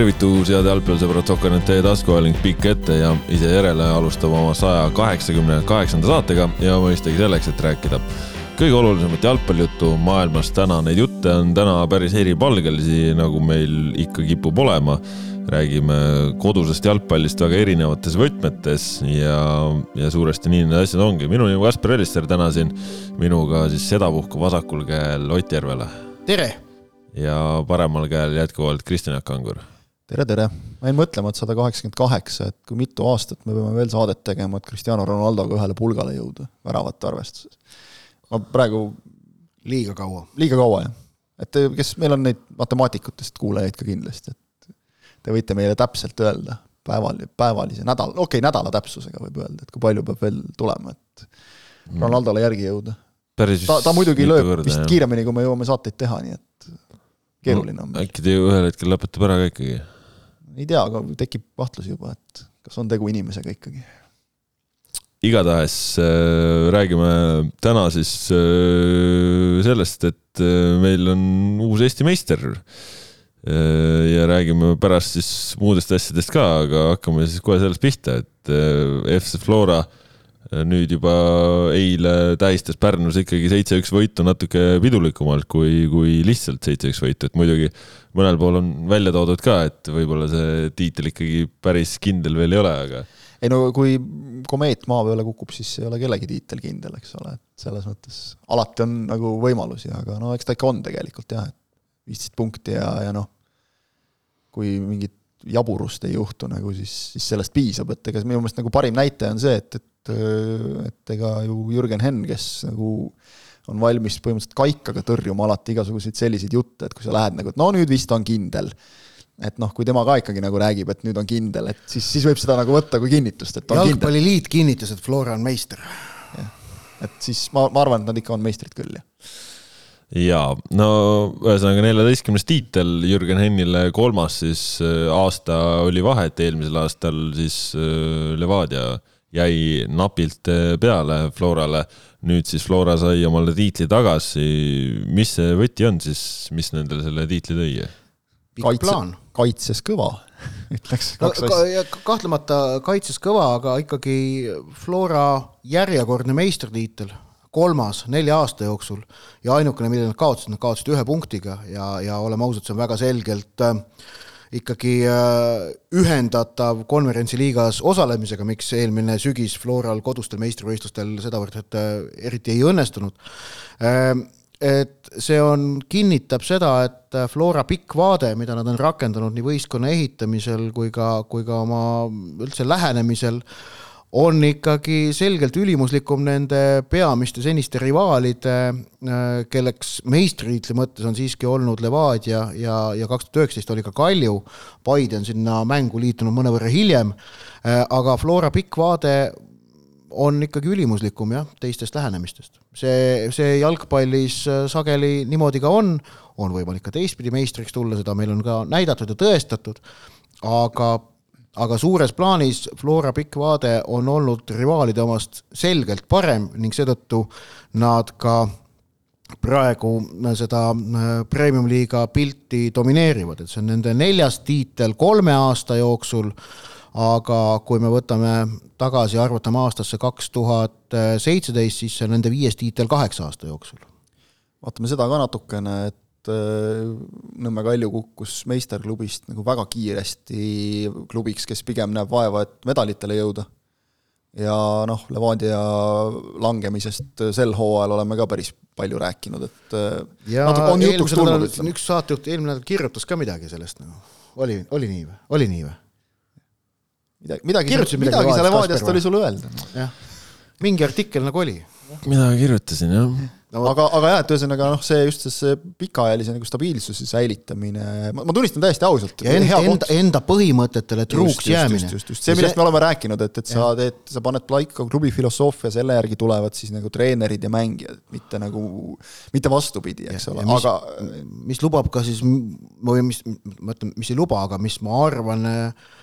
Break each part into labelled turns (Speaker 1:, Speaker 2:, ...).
Speaker 1: tervitus, head jalgpallisõbrad, Sokanet teie taskuhääling pikk ette ja ise järele alustab oma saja kaheksakümne kaheksanda saatega ja mõistagi selleks, et rääkida kõige olulisemat jalgpallijuttu maailmas. täna neid jutte on täna päris eripalgelisi, nagu meil ikka kipub olema. räägime kodusest jalgpallist väga erinevates võtmetes ja, ja suuresti nii need asjad ongi. minu nimi on Kaspar Ellister, täna siin minuga siis sedapuhku vasakul käel Ott Järvela.
Speaker 2: tere!
Speaker 1: ja paremal käel jätkuvalt Kristjan Jaak Kangur
Speaker 3: tere, tere! ma jäin mõtlema, et sada kaheksakümmend kaheksa, et kui mitu aastat me peame veel saadet tegema, et Cristiano Ronaldoga ühele pulgale jõuda, väravate arvestuses. ma praegu
Speaker 2: liiga kaua.
Speaker 3: liiga kaua, jah. et kes, meil on neid matemaatikutest kuulajaid ka kindlasti, et te võite meile täpselt öelda, päeval, päevalise, nädal, okei okay,, nädala täpsusega võib öelda, et kui palju peab veel tulema, et mm. Ronaldole järgi jõuda. ta, ta muidugi lööb korda, vist jah. kiiremini, kui me jõuame saateid teha, nii et keeruline on
Speaker 1: äkki ta ju ühel hetkel lõpetab ära ka ikkagi
Speaker 3: ei tea, aga tekib kahtlusi juba, et kas on tegu inimesega ikkagi.
Speaker 1: igatahes äh, räägime täna siis äh, sellest, et äh, meil on uus Eesti meister äh,. ja räägime pärast siis muudest asjadest ka, aga hakkame siis kohe sellest pihta, et äh, FC Flora äh, nüüd juba eile tähistas Pärnus ikkagi seitse-üks võitu natuke pidulikumalt kui, kui lihtsalt seitse-üks võitu, et muidugi mõnel pool on välja toodud ka, et võib-olla see tiitel ikkagi päris kindel veel ei ole, aga.
Speaker 3: ei no kui komeet maa peale kukub, siis ei ole kellegi tiitel kindel, eks ole, et selles mõttes alati on nagu võimalusi, aga no eks ta ikka on tegelikult jah, et viisteist punkti ja, ja noh, kui mingit jaburust ei juhtu nagu, siis, siis sellest piisab, et ega minu meelest nagu parim näitaja on see, et, et, et ega ju Jürgen Henn, kes nagu on valmis põhimõtteliselt kaikaga tõrjuma alati igasuguseid selliseid jutte, et kui sa lähed nagu, et no nüüd vist on kindel. et noh, kui tema ka ikkagi nagu räägib, et nüüd on kindel, et siis, siis võib seda nagu võtta kui kinnitust, et
Speaker 2: on jalgpalliliit kinnitas, et Flora on meister.
Speaker 3: et siis ma, ma arvan, et nad ikka on meistrid küll, jah
Speaker 1: jaa, no ühesõnaga neljateistkümnes tiitel Jürgen Hennile kolmas siis äh, aasta oli vahet, eelmisel aastal siis äh, Levadia jäi napilt äh, peale Florale. nüüd siis Flora sai omale tiitli tagasi. mis see võti on siis, mis nendele selle tiitli tõi?
Speaker 3: kaitse, kaitses kõva ütleks kaks
Speaker 2: no, asja. kahtlemata kaitses kõva, aga ikkagi Flora järjekordne meistritiitel kolmas nelja aasta jooksul ja ainukene, mille nad kaotasid, nad kaotasid ühe punktiga ja, ja oleme ausad, see on väga selgelt äh, ikkagi äh, ühendatav konverentsiliigas osalemisega, miks eelmine sügis Floral kodustel meistrivõistlustel sedavõrd, et äh, eriti ei õnnestunud äh,. et see on, kinnitab seda, et Flora pikk vaade, mida nad on rakendanud nii võistkonna ehitamisel kui ka, kui ka oma üldse lähenemisel äh, on ikkagi selgelt ülimuslikum nende peamiste seniste rivaalide, äh, kelleks meistritiitli mõttes on siiski olnud Levadia ja, ja kaks tuhat üheksateist oli ka Kalju. Paide on sinna mängu liitunud mõnevõrra hiljem, äh, aga Flora pikk vaade on ikkagi ülimuslikum jah, teistest lähenemistest. see, see jalgpallis äh, sageli niimoodi ka on, on võimalik ka teistpidi meistriks tulla, seda meil on ka näidatud ja tõestatud, aga aga suures plaanis Flora pikk vaade on olnud rivaalide omast selgelt parem ning seetõttu nad ka praegu seda äh, premium-liiga pilti domineerivad, et see on nende neljas tiitel kolme aasta jooksul, aga kui me võtame tagasi arvutame aastasse kaks tuhat seitseteist, siis see on nende viies tiitel kaheksa aasta jooksul.
Speaker 3: vaatame seda ka natukene, et Äh, Nõmme Kalju kukkus meisterklubist nagu väga kiiresti klubiks, kes pigem näeb vaeva, et medalitele jõuda. ja noh, Levadia langemisest sel hooajal oleme ka päris palju rääkinud, et äh,
Speaker 2: ja on jutuks tulnud, ütleme. üks saatejuht eelmine nädal kirjutas ka midagi sellest nagu, oli, oli nii või, oli nii või?
Speaker 3: midagi, midagi, midagi, midagi seal Levadiast oli sul öelda.
Speaker 2: jah, mingi artikkel nagu oli.
Speaker 1: midagi kirjutasin, jah
Speaker 3: no, aga, aga jah, et ühesõnaga noh, see just see pikaajalise nagu stabiilsuse säilitamine, ma, ma tunnistan täiesti ausalt.
Speaker 2: ja enda, enda, enda põhimõtetele truuks jäämine.
Speaker 3: just, just, just, see, millest see... me oleme rääkinud, et, et sa teed, sa paned paika klubi filosoofia, selle järgi tulevad siis nagu treenerid ja mängijad, mitte nagu, mitte vastupidi, eks ole, aga.
Speaker 2: mis lubab ka siis, või mis, ma ütlen, mis ei luba, aga mis ma arvan äh,,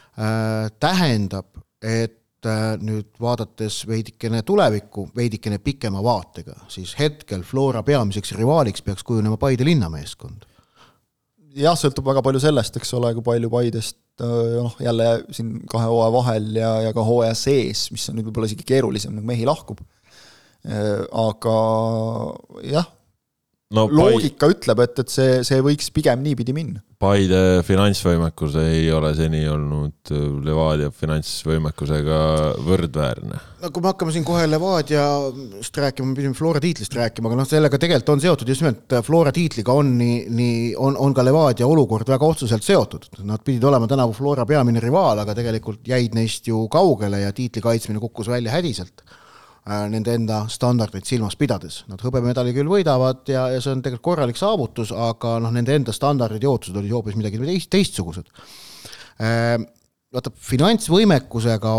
Speaker 2: tähendab, et Äh, nüüd vaadates veidikene tulevikku, veidikene pikema vaatega, siis hetkel Flora peamiseks rivaaliks peaks kujunema Paide linnameeskond.
Speaker 3: jah, sõltub väga palju sellest, eks ole, kui palju Paidest noh, jälle siin kahe hooaja vahel ja, ja ka hooaja sees, mis on nüüd võib-olla isegi keerulisem, nagu mehi lahkub. aga jah, no, loogika Pai... ütleb, et, et see, see võiks pigem niipidi minna.
Speaker 1: Paide finantsvõimekus ei ole seni olnud Levadia finantsvõimekusega võrdväärne.
Speaker 2: no kui me hakkame siin kohe Levadiast rääkima, me pidime Flora tiitlist rääkima, aga noh, sellega tegelikult on seotud just nimelt Flora tiitliga on nii, nii on, on ka Levadia olukord väga otseselt seotud. Nad pidid olema tänavu Flora peamine rivaal, aga tegelikult jäid neist ju kaugele ja tiitli kaitsmine kukkus välja hädiselt Äh, nende enda standardeid silmas pidades. Nad hõbemedali küll võidavad ja, ja see on tegelikult korralik saavutus, aga noh, nende enda standardid ja ootused olid hoopis midagi teist, teistsugused. Äh, vaata, finantsvõimekusega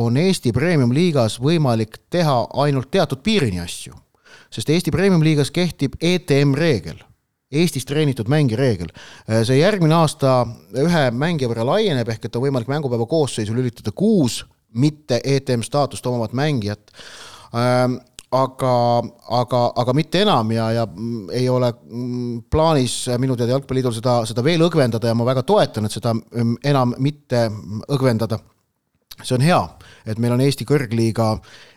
Speaker 2: on Eesti Premium-liigas võimalik teha ainult teatud piirini asju, sest Eesti Premium-liigas kehtib ETM reegel Eestis treenitud mängija reegel. Äh, see järgmine aasta ühe mängija võrra laieneb, ehk et on võimalik mängupäeva koosseisu lülitada kuus mitte ETM staatust omavat mängijat aga, aga, aga mitte enam ja, ja ei ole mm, plaanis minu teada Jalgpalliliidul seda, seda veel õgvendada ja ma väga toetan, et seda mm, enam mitte õgvendada. see on hea, et meil on Eesti kõrgliiga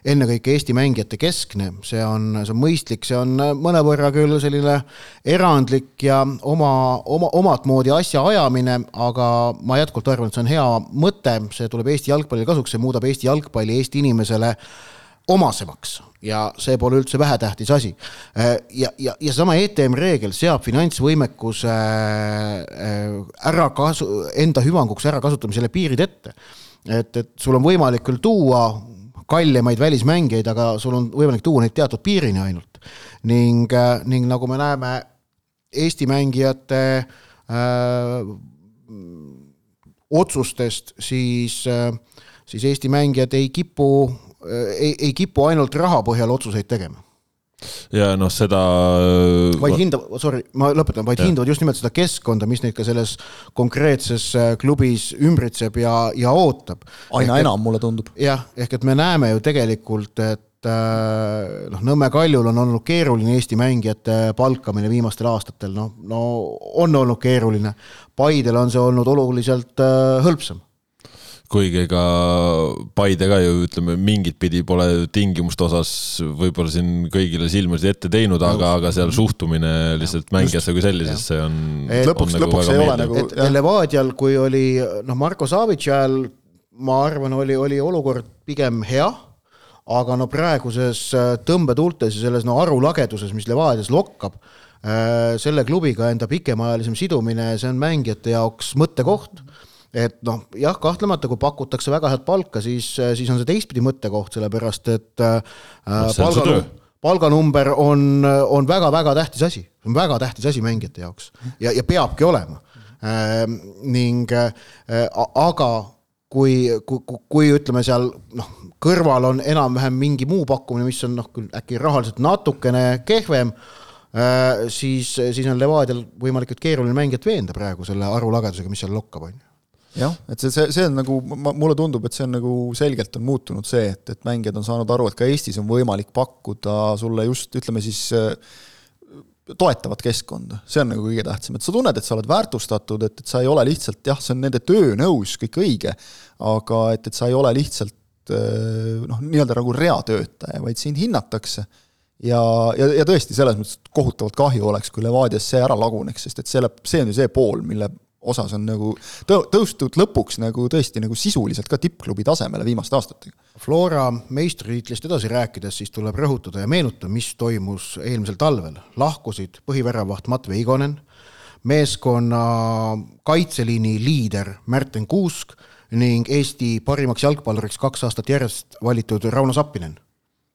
Speaker 2: ennekõike Eesti mängijate keskne, see on, see on mõistlik, see on mõnevõrra küll selline erandlik ja oma, oma, omat moodi asja ajamine, aga ma jätkuvalt arvan, et see on hea mõte, see tuleb Eesti jalgpallile kasuks, see muudab Eesti jalgpalli Eesti inimesele äh, omasemaks ja see pole üldse vähetähtis asi. ja, ja, ja sama ETM reegel seab finantsvõimekuse äh, ära kasu, enda hüvanguks ärakasutamisele piirid ette. et, et sul on võimalik küll tuua kallimaid välismängijaid, aga sul on võimalik tuua neid teatud piirini ainult. ning, äh, ning nagu me näeme Eesti mängijate öö, äh, otsustest, siis, siis Eesti mängijad ei kipu Äh, ei, ei kipu ainult raha põhjal otsuseid tegema
Speaker 1: ja noh, seda.
Speaker 2: vaid hindavad, sorry, ma lõpetan, vaid ja. hindavad just nimelt seda keskkonda, mis neid ka selles konkreetses äh, klubis ümbritseb ja, ja ootab.
Speaker 3: aina ehk, enam, mulle tundub.
Speaker 2: jah, ehk et me näeme ju tegelikult, et äh, noh, Nõmme Kaljul on olnud keeruline Eesti mängijate palkamine viimastel aastatel, noh, no on olnud keeruline. Paidel on see olnud oluliselt hõlpsam
Speaker 1: kuigi ega Paide ka ju ütleme, mingit pidi pole tingimuste osas võib-olla siin kõigile silmasid ette teinud, aga, aga seal suhtumine lihtsalt mängijasse kui sellisesse on.
Speaker 3: lõpuks, nagu lõpuks ei ole nagu.
Speaker 2: Levadial, kui oli noh, Marko Savitši ajal ma arvan, oli, oli olukord pigem hea aga no praeguses äh, tõmbetuultes ja selles no arulageduses, mis Levadias lokkab, äh, selle klubiga enda pikemaajalisem sidumine, see on mängijate jaoks mõttekoht et noh, jah, kahtlemata, kui pakutakse väga head palka, siis, siis on see teistpidi mõttekoht, sellepärast et äh, no, palga, palganumber on, on väga-väga tähtis asi, on väga tähtis asi mängijate jaoks. Ja, ja peabki olema. Äh,. ning äh, aga kui, kui, kui ütleme seal noh, kõrval on enam-vähem mingi muu pakkumine, mis on noh, küll äkki rahaliselt natukene kehvem äh,, siis, siis on Levadial võimalikult keeruline mängijat veenda praegu selle arulagedusega, mis seal lokkab, on ju
Speaker 3: jah, et see, see, see on nagu, mulle tundub, et see on nagu selgelt on muutunud see, et, et mängijad on saanud aru, et ka Eestis on võimalik pakkuda sulle just ütleme siis äh, toetavat keskkonda, see on nagu kõige tähtsam, et sa tunned, et sa oled väärtustatud, et, et sa ei ole lihtsalt jah, see on nende töönõus kõik õige, aga et, et sa ei ole lihtsalt äh, noh, nii-öelda nagu reatöötaja, vaid sind hinnatakse. Ja, ja, ja tõesti, selles mõttes kohutavalt kahju oleks, kui Levadias see ära laguneks, sest et selle, see on ju see pool, mille osas on nagu tõ-, tõustud lõpuks nagu tõesti nagu sisuliselt ka tippklubi tasemele viimaste aastatega.
Speaker 2: Flora meistritiitlist edasi rääkides, siis tuleb rõhutada ja meenutada, mis toimus eelmisel talvel. lahkusid põhiväravaht Matvei Igonen, meeskonna kaitseliini liider Märten Kuusk ning Eesti parimaks jalgpalluriks kaks aastat järjest valitud Rauno Sappinen.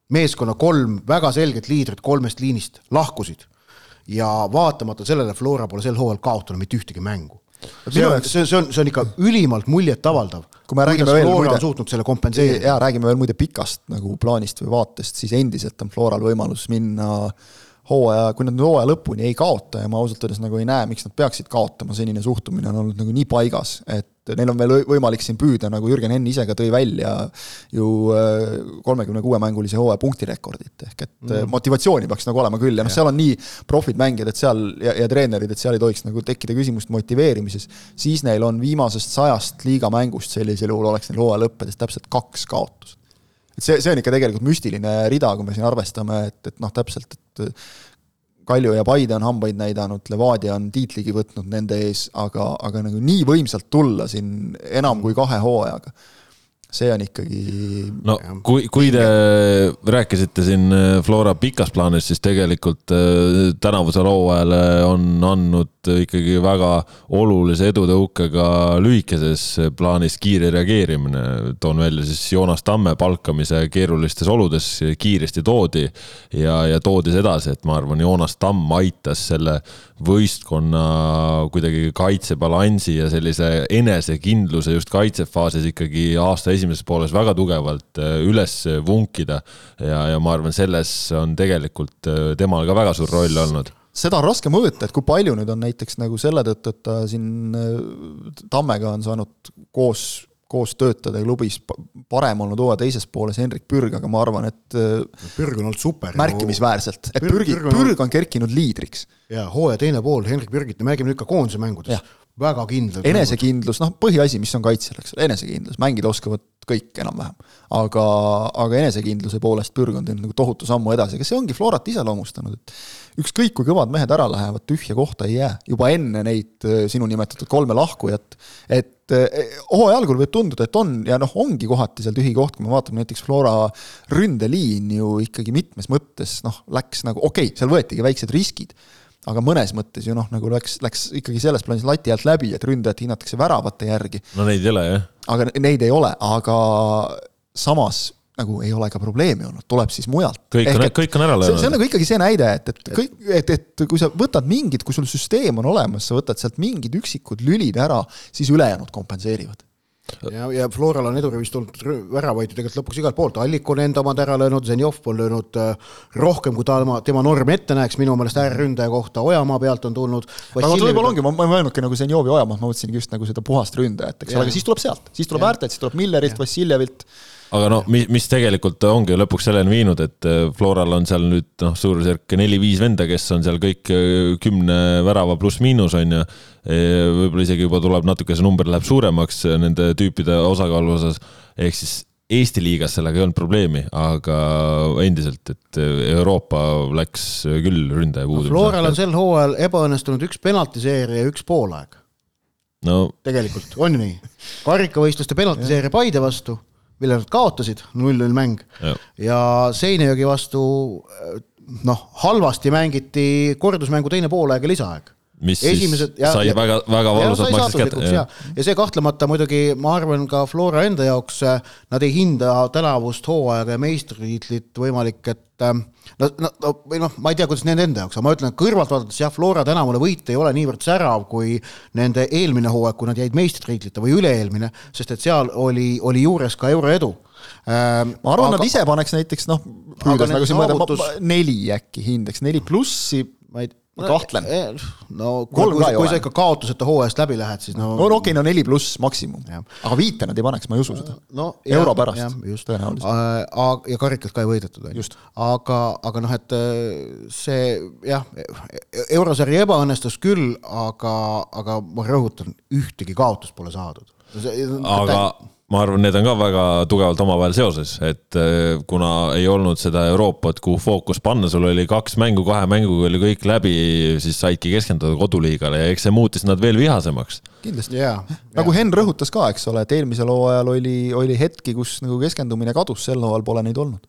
Speaker 2: meeskonna kolm väga selget liidrit kolmest liinist lahkusid ja vaatamata sellele Flora pole sel hooajal kaotanud mitte ühtegi mängu see on, see, see on, see on ikka ülimalt muljetavaldav.
Speaker 3: kui me räägime veel
Speaker 2: muide. suutnud selle kompenseerida.
Speaker 3: ja räägime veel muide pikast nagu plaanist või vaatest, siis endiselt on Floral võimalus minna hooaja, kui nad nüüd hooaja lõpuni ei kaota ja ma ausalt öeldes nagu ei näe, miks nad peaksid kaotama, senine suhtumine on olnud nagu nii paigas, et neil on veel võimalik siin püüda, nagu Jürgen Henn ise ka tõi välja, ju äh, kolmekümne kuue mängulise hooaja punktirekordit, ehk et mm. motivatsiooni peaks nagu olema küll ja noh, seal on nii profid mängijad, et seal ja, ja treenerid, et seal ei tohiks nagu tekkida küsimust motiveerimises, siis neil on viimasest sajast liigamängust sellisel juhul oleks neil hooaja lõppedes täpselt kaks kaotust et see, see on ikka tegelikult müstiline rida, kui me siin arvestame, et, et noh, täpselt, et Kalju ja Paide on hambaid näidanud, Levadia on tiitligi võtnud nende ees, aga, aga nagu nii võimsalt tulla siin enam kui kahe hooajaga see on ikkagi.
Speaker 1: no kui, kui te rääkisite siin äh, Flora pikas plaanis, siis tegelikult äh, tänavusel hooajal on andnud ikkagi väga olulise edutõuke ka lühikeses plaanis kiire reageerimine. toon välja siis Joonas Tamme palkamise keerulistes oludes kiiresti toodi ja, ja toodi see edasi, et ma arvan, Joonas Tamm aitas selle võistkonna kuidagi kaitsebalansi ja sellise enesekindluse just kaitsefaasis ikkagi aasta esimeses pooles väga tugevalt äh, üles vunkida ja, ja ma arvan, selles on tegelikult äh, temal ka väga suur roll olnud
Speaker 3: seda on raske mõõta, et kui palju nüüd on näiteks nagu selle tõttu, et ta siin äh, Tammega on saanud koos koos töötada klubis parem olnud hooaja teises pooles Henrik Pürg, aga ma arvan, et
Speaker 2: Pürg on olnud super.
Speaker 3: märkimisväärselt, et Pürgi, Pürg on kerkinud liidriks.
Speaker 2: ja hooaja teine pool Henrik Pürgit, me mängime nüüd ka koondise mängudes väga kindlad.
Speaker 3: enesekindlus, noh, põhiasi, mis on kaitsjal, eks ole, enesekindlus, mängida oskavad kõik enam-vähem. aga, aga enesekindluse poolest Pürg on teinud nagu tohutu sammu edasi, aga see ongi Florat iseloomustanud, et ükskõik, kui kõvad mehed ära lähevad, tühja kohta ei jää. juba enne neid äh, sinu nimetatud kolme lahkujat, et äh, hooaja algul võib tunduda, et on ja noh, ongi kohati seal tühi koht, kui me vaatame näiteks Flora ründeliin ju ikkagi mitmes mõttes noh, läks nagu okei okay,, seal võetigi väiksed riskid aga mõnes mõttes ju noh, nagu läks, läks ikkagi selles plaanis lati alt läbi, et ründajat hinnatakse väravate järgi.
Speaker 1: no neid ei ole jah.
Speaker 3: aga neid ei ole, aga samas nagu ei ole ka probleemi olnud, tuleb siis mujalt.
Speaker 1: kõik on, kõik on ära löönud.
Speaker 3: see on nagu ikkagi see näide, et, et kõik, et, et kui sa võtad mingid, kui sul süsteem on olemas, sa võtad sealt mingid üksikud lülid ära, siis ülejäänud kompenseerivad
Speaker 2: ja, ja Floral on edurivist tulnud väravaid ju tegelikult lõpuks igalt poolt, Allik on enda omad ära löönud, Zenjov on löönud äh, rohkem, kui ta tema, norm ette näeks, minu meelest ääreründaja kohta Ojamaa pealt on tulnud.
Speaker 3: aga võib-olla ongi, ma, ma ei mõelnudki nagu Zenjovi Ojamaad, ma mõtlesingi just nagu seda puhast ründajat, eks. Ole, aga siis tuleb sealt, siis tuleb Äärtelt, siis tuleb Millerilt, Vassiljevilt
Speaker 1: aga no mis, mis tegelikult ongi lõpuks selleni viinud, et äh, Floral on seal nüüd noh, suurusjärk neli-viis venda, kes on seal kõik äh, kümne värava pluss-miinus on ju. võib-olla isegi juba tuleb natuke see number läheb suuremaks äh, nende tüüpide osakaalu osas, ehk siis Eesti liigas sellega ei olnud probleemi, aga endiselt, et Euroopa läks küll ründaja puudumisega.
Speaker 2: Floral on sel hooajal ebaõnnestunud üks penaltiseeria ja üks poolaeg
Speaker 1: no
Speaker 2: tegelikult on ju nii, karikavõistluste penaltiseeria Paide vastu mille nad kaotasid, null-null mäng. ja Seinejõgi vastu noh, halvasti mängiti kordusmängu teine poolaeg ja lisaaeg
Speaker 1: mis Esimesed, siis ja, sai ja, väga, väga valusalt maksas
Speaker 2: kätte. ja, ja see kahtlemata muidugi, ma arvan, ka Flora enda jaoks, nad ei hinda tänavust hooaega ja meistritiitlit võimalik, et no, no, no või noh, ma ei tea, kuidas nende enda jaoks, aga ma ütlen, et kõrvalt vaadates jah, Flora tänavune võit ei ole niivõrd särav kui nende eelmine hooaeg, kui nad jäid meistritiitlita või üle-eelmine, sest et seal oli, oli juures ka euroedu
Speaker 3: ähm,. ma arvan, nad ise paneks näiteks noh, püüdes nagu siin mõelda, neli äkki hindeks, neli plussi, ma ei ma kahtlen.
Speaker 2: No kui, kui, kui sa ikka kaotuseta hooajast läbi lähed, siis no.
Speaker 3: no okei okay,, no neli pluss maksimum, aga viite nad ei paneks, ma ei usu seda no,. euro pärast
Speaker 2: tõenäoliselt. Äh, ja karikat ka ei võidetud, on ju. aga, aga noh, et äh, see jah, eurosari ebaõnnestus küll, aga, aga ma rõhutan, ühtegi kaotust pole saadud.
Speaker 1: aga ma arvan, need on ka väga tugevalt omavahel seoses, et äh, kuna ei olnud seda Euroopat, kuhu fookus panna, sul oli kaks mängu, kahe mänguga oli kõik läbi, siis saidki keskenduda koduliigale ja eks see muutis nad veel vihasemaks.
Speaker 3: kindlasti yeah,, nagu yeah. Henn rõhutas ka, eks ole, et eelmisel hooajal oli, oli hetki, kus nagu keskendumine kadus, sel hooajal pole neid olnud.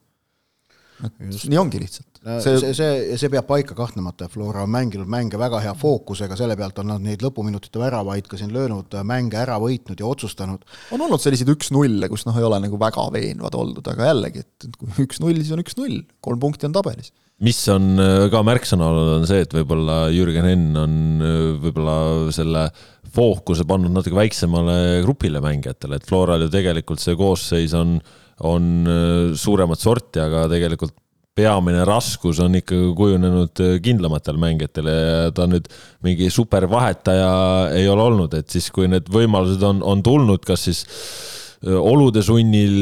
Speaker 3: Nii ongi lihtsalt.
Speaker 2: See, see, see, see peab paika kahtlemata, Flora on mänginud mänge väga hea fookusega, selle pealt on nad neid lõpuminutite väravaid ka siin löönud, mänge ära võitnud ja otsustanud.
Speaker 3: on olnud selliseid üks-nulle, kus noh, ei ole nagu väga veenvad oldud, aga jällegi, et kui üks-null, siis on üks-null, kolm punkti on tabelis.
Speaker 1: Mis on äh, ka märksõna olnud, on see, et võib-olla Jürgen Henn on äh, võib-olla selle fookuse pannud natuke väiksemale grupile mängijatele, et Floral ju tegelikult see koosseis on, on äh, suuremat sorti, aga tegelikult peamine raskus on ikkagi kujunenud kindlamatel mängijatel ja ta nüüd mingi supervahetaja ei ole olnud, et siis, kui need võimalused on, on tulnud, kas siis olude sunnil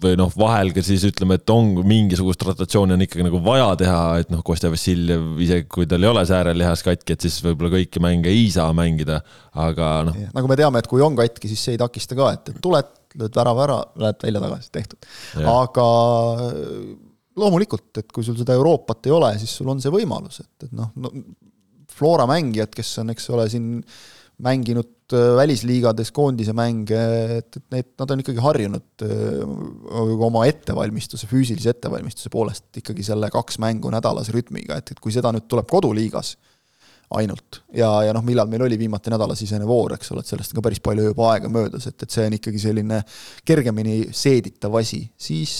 Speaker 1: või noh, vahel ka siis ütleme, et on mingisugust rotatsiooni on ikkagi nagu vaja teha, et noh, Kostja Vassiljev, isegi kui tal ei ole säärelihas katki, et siis võib-olla kõiki mänge ei saa mängida, aga noh.
Speaker 3: nagu me teame, et kui on katki, siis see ei takista ka, et, et tuled, lööd värava ära, lähed välja tagasi, tehtud. aga loomulikult, et kui sul seda Euroopat ei ole, siis sul on see võimalus, et, et noh no, Flora mängijad, kes on, eks ole, siin mänginud äh, välisliigades koondise mänge, et, et need, nad on ikkagi harjunud äh, oma ettevalmistuse, füüsilise ettevalmistuse poolest ikkagi selle kaks mängu nädalas rütmiga, et, et kui seda nüüd tuleb koduliigas ainult. ja, ja noh, millal meil oli viimati nädalasisene voor, eks ole, et sellest on ka päris palju juba aega möödas, et, et see on ikkagi selline kergemini seeditav asi, siis,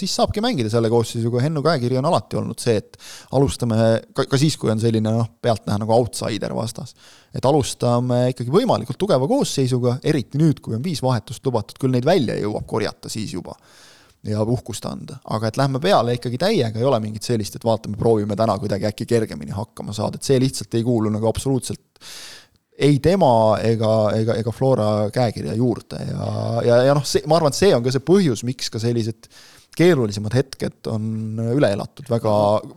Speaker 3: siis saabki mängida selle koosseisuga, Hennu käekiri on alati olnud see, et alustame ka, ka siis, kui on selline noh, pealtnäha nagu outsider vastas. et alustame ikkagi võimalikult tugeva koosseisuga, eriti nüüd, kui on viis vahetust lubatud, küll neid välja jõuab korjata siis juba ja uhkust anda, aga et lähme peale ikkagi täiega, ei ole mingit sellist, et vaatame, proovime täna kuidagi äkki kergemini hakkama saada, et see lihtsalt ei kuulu nagu absoluutselt ei tema ega, ega, ega Flora käekirja juurde. Ja, ja, ja noh, see, ma arvan, et see on ka see põhjus, miks ka sellised keerulisemad hetked on üle elatud väga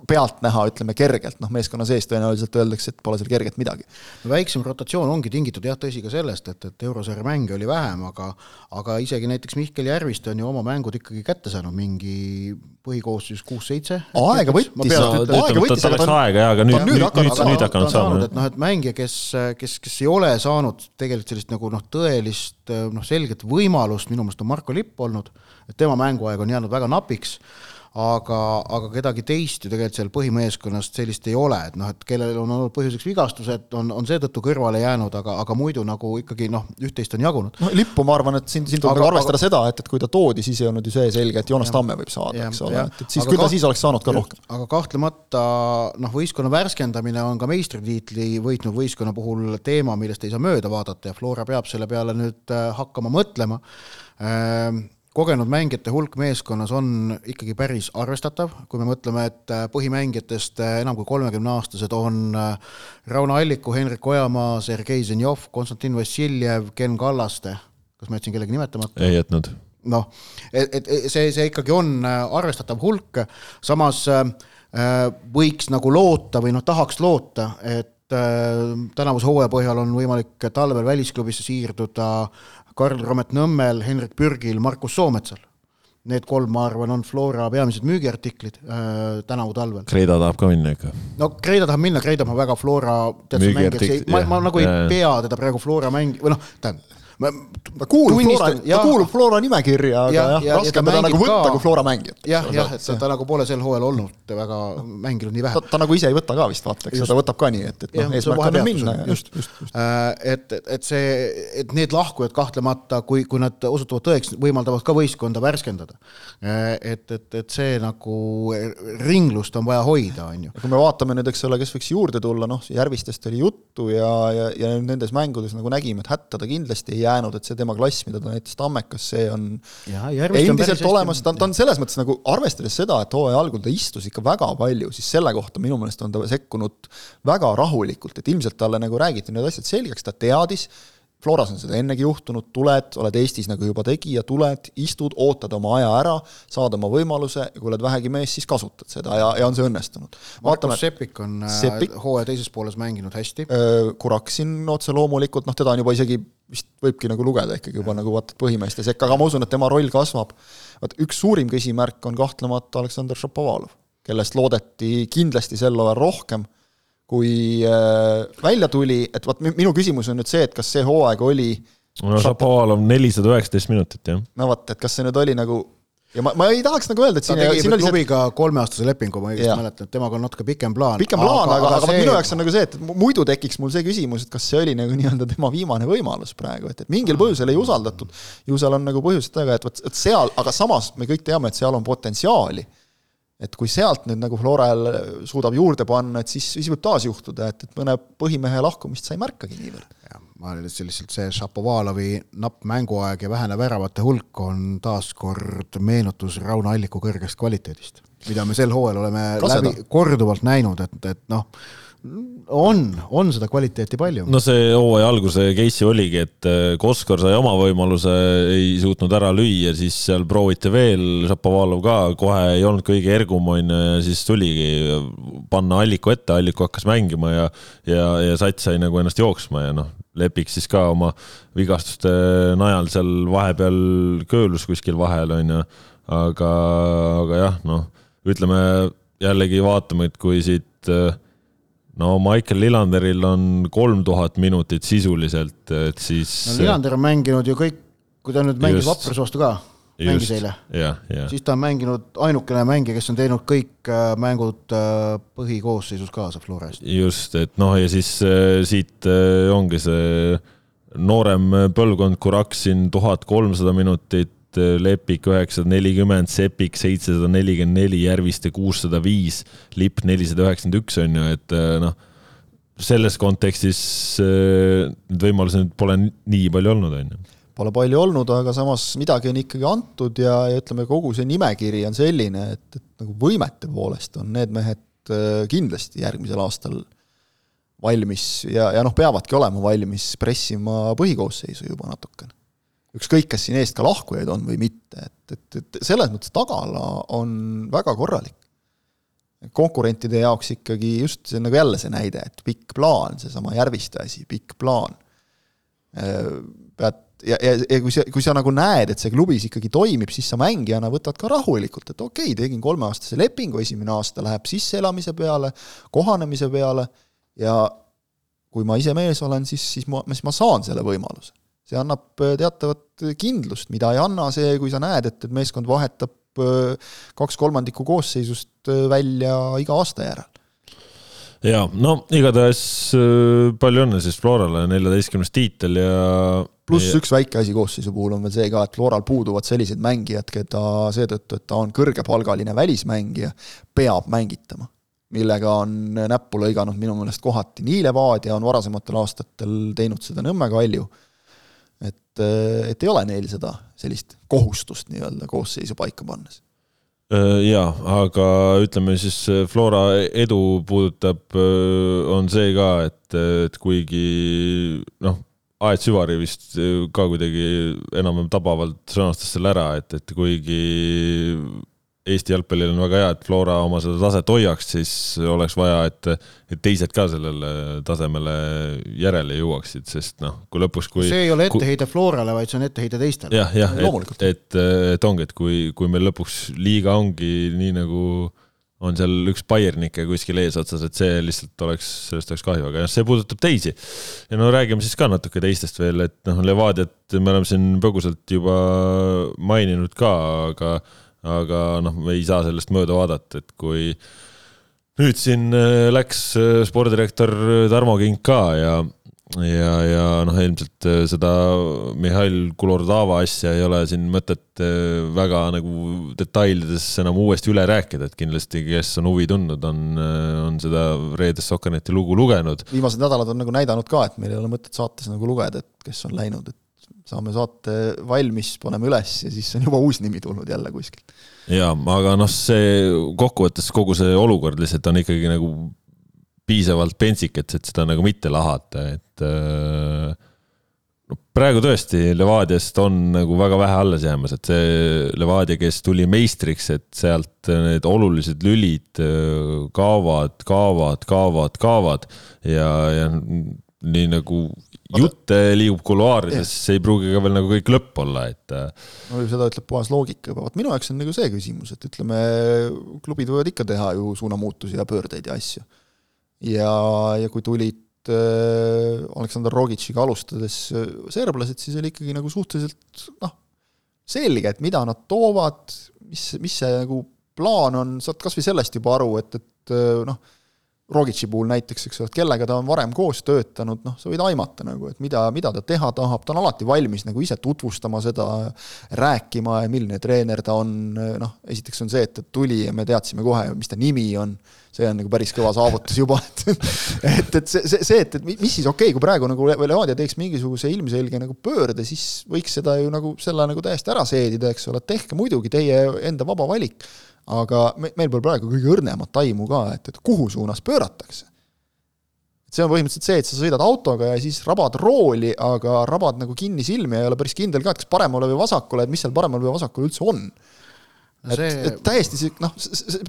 Speaker 3: pealtnäha, ütleme kergelt, noh meeskonna sees tõenäoliselt öeldakse, et pole seal kerget midagi.
Speaker 2: väiksem rotatsioon ongi tingitud jah, tõsi ka sellest, et, et eurosarja mänge oli vähem, aga aga isegi näiteks Mihkel Järviste on ju oma mängud ikkagi kätte saanud, mingi põhikoosseisus kuus-seitse.
Speaker 3: aega võttis,
Speaker 1: aega võttis, aga ta on aega jaa, aga nüüd, nüüd, nüüd, nüüd hakanud saama.
Speaker 2: et noh, et mängija, kes, kes, kes ei ole saanud tegelikult sellist nagu noh, tõelist noh, selget võimalust, minu meelest on Marko Lipp olnud, et tema mänguaeg on jäänud väga napiks aga, aga kedagi teist ju tegelikult seal põhimeeskonnast sellist ei ole, et noh, et kellel on olnud põhjuseks vigastused, on, on seetõttu kõrvale jäänud, aga, aga muidu nagu ikkagi noh, üht-teist on jagunud.
Speaker 3: no Lippu ma arvan, et siin, siin tuleb nagu arvestada aga, seda, et, et kui ta toodi, siis ei olnud ju see selge, et Joonas Tamme võib saada, eks ole, et, et siis küll ta siis oleks saanud ka rohkem.
Speaker 2: aga kahtlemata noh, võistkonna värskendamine on ka meistritiitli võitnud võistkonna puhul teema, millest ei saa mööda vaadata ja Flora peab selle peale nüüd äh, hakkama mõtlema. Ehm, kogenud mängijate hulk meeskonnas on ikkagi päris arvestatav, kui me mõtleme, et äh, põhimängijatest äh, enam kui kolmekümneaastased on äh, Rauno Alliku, Henrik Ojamaa, Sergei Zenjov, Konstantin Vassiljev, Ken Kallaste, kas ma jätsin kellegi nimetamata?
Speaker 1: ei jätnud.
Speaker 2: noh, et, et see, see ikkagi on arvestatav hulk, samas võiks nagu loota või noh, tahaks loota, et tänavuse hooaja põhjal on võimalik talvel välisklubisse siirduda Karl Romet Nõmmel, Henrik Pürgil, Markus Soometsal. Need kolm, ma arvan, on Flora peamised müügiartiklid äh, tänavu talvel.
Speaker 1: Kreida tahab ka minna ikka.
Speaker 2: no Kreida tahab minna, Kreida on väga Flora teatud mängijaks, ma, ma nagu ei pea teda praegu Flora mängi-, või noh, tähendab
Speaker 3: ta kuulub Flora, ta kuulub Flora nimekirja, aga ja, jah ja,, raske on teda nagu võtta ka, kui Flora mängijat.
Speaker 2: jah, jah, et ta, ta nagu pole sel hooajal olnud väga mänginud nii vähe.
Speaker 3: ta nagu ise ei võta ka vist vaata, eks ju, ta võtab ka nii, et, et noh, eesmärk on minna.
Speaker 2: just, just, just. Äh, et, et see, et need lahkujad kahtlemata, kui, kui nad osutuvad tõeks, võimaldavad ka võistkonda värskendada. Äh, et, et, et see nagu ringlust on vaja hoida, on ju.
Speaker 3: kui me vaatame nüüd, eks ole, kes võiks juurde tulla, noh, Järvistest oli juttu ja, ja, ja nendes mängudes nagu nägime, et hätta ta kindlasti ei jäänud, et see tema klass, mida ta näitas Tammekas, see on ja, endiselt olemas, ta on, ta on selles mõttes nagu arvestades seda, et hooaja algul ta istus ikka väga palju, siis selle kohta minu meelest on ta sekkunud väga rahulikult, et ilmselt talle nagu räägiti need asjad selgeks, ta teadis, Floras on seda ennegi juhtunud, tuled, oled Eestis nagu juba tegija, tuled, istud, ootad oma aja ära, saad oma võimaluse ja kui oled vähegi mees, siis kasutad seda ja, ja on see õnnestunud.
Speaker 2: Markus Sepik on äh, Sepik, hooaja teises pooles mänginud hästi.
Speaker 3: Äh, Kuraksin otse loomulikult, noh, teda on juba isegi vist võibki nagu lugeda ikkagi juba nagu vaata põhimeeste sekka, aga ma usun, et tema roll kasvab. vaat üks suurim küsimärk on kahtlemata Aleksandr Šapovalov, kellest loodeti kindlasti sel hooajal rohkem kui äh, välja tuli, et vot minu küsimus on nüüd see, et kas see hooaeg oli
Speaker 1: no Šapovalov nelisada üheksateist minutit, jah.
Speaker 3: no vot, et kas see nüüd oli nagu ja ma, ma ei tahaks nagu öelda, et
Speaker 2: siin, siin oli klubiga see... kolmeaastase lepingu, ma õigesti mäletan, et temaga on natuke pikem plaan.
Speaker 3: pikem plaan, aga, aga, aga see... minu jaoks on nagu see, et muidu tekiks mul see küsimus, et kas see oli nagu nii-öelda tema viimane võimalus praegu, et, et mingil põhjusel ei usaldatud. ju seal on nagu põhjused taga, et vot, et seal, aga samas me kõik teame, et seal on potentsiaali et kui sealt nüüd nagu Florel suudab juurde panna, et siis, siis võib taas juhtuda, et, et mõne põhimehe lahkumist sa ei märkagi niivõrd
Speaker 2: ma lihtsalt see Šapovalovi napp mänguaeg ja vähene väravate hulk on taaskord meenutus Rauno Alliku kõrgest kvaliteedist, mida me sel hooajal oleme
Speaker 3: Kaseda.
Speaker 2: läbi, korduvalt näinud, et, et noh, on, on seda kvaliteeti palju.
Speaker 1: no see hooaja alguse case'i oligi, et äh, Koskor sai oma võimaluse, ei suutnud ära lüüa, siis seal prooviti veel, Šapovalov ka kohe ei olnud kõige ergum, on ju, ja siis tuligi panna Alliku ette, Alliku hakkas mängima ja, ja, ja sats sai nagu ennast jooksma ja noh, Lepik siis ka oma vigastuste najal seal vahepeal köölus kuskil vahel, on ju, aga, aga jah, noh, ütleme jällegi vaatame, et kui siit äh, no Michael Lillanderil on kolm tuhat minutit sisuliselt, et siis.
Speaker 2: no Lillander on mänginud ju kõik, kui ta nüüd mängis Vapruse vastu ka, mängis eile. siis ta on mänginud ainukene mängija, kes on teinud kõik äh, mängud äh, põhikoosseisus kaasa Flora eest.
Speaker 1: just, et noh, ja siis siit ongi see noorem põlvkond, Kuraksin tuhat kolmsada minutit, Lepik üheksasada nelikümmend, Sepik seitsesada nelikümmend neli, Järviste kuussada viis, Lipp nelisada üheksakümmend üks on ju, et noh, selles kontekstis need võimalused pole nii palju olnud, on ju.
Speaker 3: Pole palju olnud, aga samas midagi on ikkagi antud ja, ja ütleme, kogu see nimekiri on selline, et, et nagu võimete poolest on need mehed kindlasti järgmisel aastal valmis ja, ja noh, peavadki olema valmis pressima põhikoosseisu juba natukene ükskõik, kas siin eest ka lahkujaid on või mitte, et, et, et selles mõttes tagala on väga korralik. konkurentide jaoks ikkagi just see nagu jälle see näide, et pikk plaan, seesama Järviste asi, pikk plaan. Pead ja, ja, ja kui sa, kui sa nagu näed, et see klubis ikkagi toimib, siis sa mängijana võtad ka rahulikult, et okei okay,, tegin kolmeaastase lepingu, esimene aasta läheb sisseelamise peale, kohanemise peale ja kui ma ise mees olen, siis, siis ma, siis ma saan selle võimaluse see annab teatavat kindlust, mida ei anna see, kui sa näed, et, et meeskond vahetab kaks kolmandikku koosseisust välja iga aasta järel.
Speaker 1: ja no igatahes palju õnne siis Florale, neljateistkümnes tiitel ja
Speaker 3: pluss ja... üks väike asi koosseisu puhul on veel see ka, et Floral puuduvad sellised mängijad, keda seetõttu, et ta on kõrgepalgaline välismängija, peab mängitama millega on näppu lõiganud minu meelest kohati nii Levadia on varasematel aastatel teinud seda Nõmme Kalju et, et ei ole neil seda sellist kohustust nii-öelda koosseisu paika pannes.
Speaker 1: Jaa, aga ütleme siis Flora edu puudutab, on see ka, et, et kuigi noh, Aet Süvari vist ka kuidagi enam-vähem tabavalt sõnastas selle ära, et, et kuigi Eesti jalgpallil on väga hea, et Flora oma seda taset hoiaks, siis oleks vaja, et, et teised ka sellele tasemele järele jõuaksid, sest noh, kui lõpuks, kui.
Speaker 2: see ei ole etteheide Florale, vaid see on etteheide teistele.
Speaker 1: jah, jah, et, et, et ongi, et kui, kui meil lõpuks liiga ongi nii nagu on seal üks Bayernike kuskil eesotsas, et see lihtsalt oleks, sellest oleks kahju, aga jah, see puudutab teisi. ja no räägime siis ka natuke teistest veel, et noh, Levadiat me oleme siin põgusalt juba maininud ka, aga aga noh, me ei saa sellest mööda vaadata, et kui nüüd siin äh, läks äh, spordidirektor Tarmo Kink ka ja, ja, ja noh, ilmselt äh, seda Mihhail Kulordava asja ei ole siin mõtet väga nagu detailides enam uuesti üle rääkida, et kindlasti, kes on huvi tundnud, on, on seda reedest Sokkerneti lugu lugenud.
Speaker 3: viimased nädalad on nagu näidanud ka, et meil ei ole mõtet saates nagu lugeda, et kes on läinud, et saame saate valmis, paneme üles ja siis on juba uus nimi tulnud jälle kuskilt.
Speaker 1: jaa, aga noh, see kokkuvõttes kogu see olukord lihtsalt on ikkagi nagu piisavalt pentsik, et, et seda nagu mitte lahata, et no praegu tõesti Levadiast on nagu väga vähe alles jäämas, et see Levadia, kes tuli meistriks, et sealt need olulised lülid kaovad, kaovad, kaovad, kaovad ja, ja nii nagu jutte liigub kuluaarides, see ei pruugi ka veel nagu kõik lõpp olla, et. Äh,
Speaker 3: no seda ütleb puhas loogika juba, vot minu jaoks on nagu see küsimus, et ütleme, klubid võivad ikka teha ju suunamuutusi ja pöördeid ja asju. ja, ja kui tulid äh, Aleksandr Rogitšiga alustades äh, serblased, siis oli ikkagi nagu suhteliselt noh, selge, et mida nad toovad, mis, mis see nagu plaan on, saad kas või sellest juba aru, et, et noh, Rogitši puhul näiteks, eks ole, et kellega ta on varem koos töötanud, noh, sa võid aimata nagu, et mida, mida ta teha tahab, ta on alati valmis nagu ise tutvustama seda, rääkima milline treener ta on, noh, esiteks on see, et ta tuli ja me teadsime kohe, mis ta nimi on, see on nagu päris kõva saavutus juba, et et, et see, see, see, et, et mis siis okei okay,, kui praegu nagu Levadia teeks mingisuguse ilmselge nagu pöörde, siis võiks seda ju nagu selle nagu täiesti ära seedida, eks ole, tehke muidugi teie enda vaba valik aga me, meil pole praegu kõige õrnemat aimu ka, et, et kuhu suunas pööratakse. see on põhimõtteliselt see, et sa sõidad autoga ja siis rabad rooli, aga rabad nagu kinni silmi ja ei ole päris kindel ka, et kas paremale või vasakule, et mis seal paremal või vasakul üldse on et see..., et täiesti see, noh,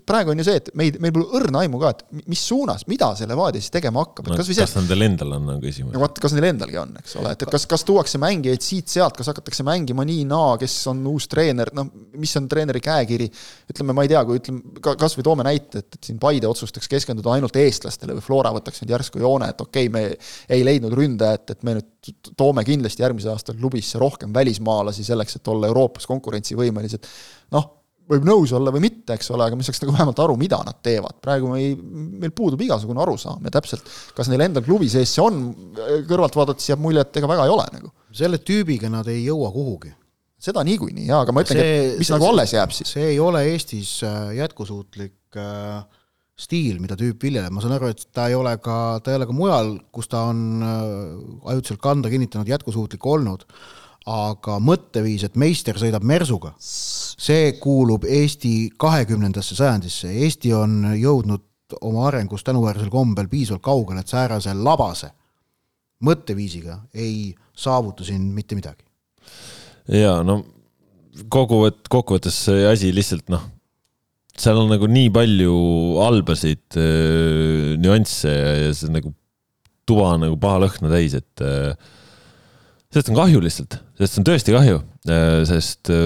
Speaker 3: praegu on ju see, et meid, meil pole õrna aimu ka, et mis suunas, mida see Levadia siis tegema hakkab
Speaker 1: no,. kas,
Speaker 3: see...
Speaker 1: kas nendel endal on, on küsimus.
Speaker 3: no vot, kas neil endalgi on, eks ole, et, et kas, kas tuuakse mängijaid siit-sealt, kas hakatakse mängima nii-naa, kes on uus treener, noh, mis on treeneri käekiri. ütleme, ma ei tea, kui ütleme, kas või toome näite, et, et siin Paide otsustaks keskenduda ainult eestlastele või Flora võtaks nüüd järsku joone, et okei okay,, me ei leidnud ründajat, et me nüüd toome kindlasti järgmisel aastal klubisse rohkem välismaalasi selleks, et olla Euroopas konkurentsivõimelised. noh võib nõus olla või mitte, eks ole, aga me saaks nagu vähemalt aru, mida nad teevad. praegu me ei, meil puudub igasugune arusaam ja täpselt, kas neil endal klubi sees see on, kõrvalt vaadates jääb mulje, et ega väga ei ole nagu.
Speaker 2: selle tüübiga nad ei jõua kuhugi.
Speaker 3: seda niikuinii jaa, aga ma ütlengi, et mis see, nagu alles jääb siis?
Speaker 2: see ei ole Eestis äh, jätkusuutlik äh, stiil, mida tüüp viljeleb, ma saan aru, et ta ei ole ka, ta ei ole ka mujal, kus ta on äh, ajutiselt kanda kinnitanud, jätkusuutlik olnud aga mõtteviis, et meister sõidab mersuga, see kuulub Eesti kahekümnendasse sajandisse, Eesti on jõudnud oma arengus tänuväärsel kombel piisavalt kaugele, et säärase labase mõtteviisiga ei saavuta siin mitte midagi.
Speaker 1: ja no kokkuvõtt, kokkuvõttes see asi lihtsalt noh, seal on nagu nii palju halbasid äh, nüansse ja see nagu tuba on nagu paha lõhna täis, et äh, sellest on kahju lihtsalt, sellest on tõesti kahju, äh, sest äh,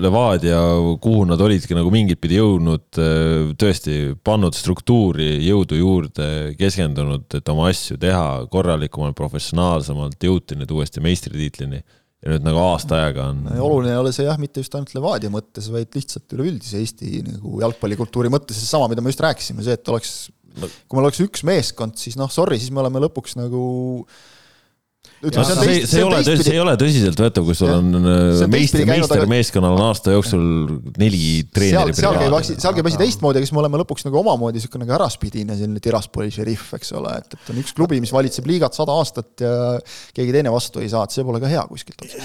Speaker 1: Levadia, kuhu nad olidki nagu mingit pidi jõudnud, äh, tõesti pannud struktuuri, jõudu juurde, keskendunud, et oma asju teha korralikumalt, professionaalsemalt, jõuti nüüd uuesti meistritiitlini ja nüüd nagu aasta ajaga on.
Speaker 3: oluline ei ole see jah, mitte just ainult Levadia mõttes, vaid lihtsalt üleüldise Eesti nagu jalgpallikultuuri mõttes, seesama, mida me just rääkisime, see, et oleks, kui meil oleks üks meeskond, siis noh, sorry, siis me oleme lõpuks nagu äh,
Speaker 1: ütleme, see, see, see ei ole, see ei ole tõsiseltvõetav, kui sul on äh, meistri, meistermeeskonnal on aasta jooksul neli treeneri
Speaker 3: seal, käib asi, seal käib asi teistmoodi, siis me oleme lõpuks nagu omamoodi niisugune nagu äraspidine selline Tiraspoli šerif, eks ole, et, et on üks klubi, mis valitseb liigat sada aastat ja keegi teine vastu ei saa, et see pole ka hea kuskilt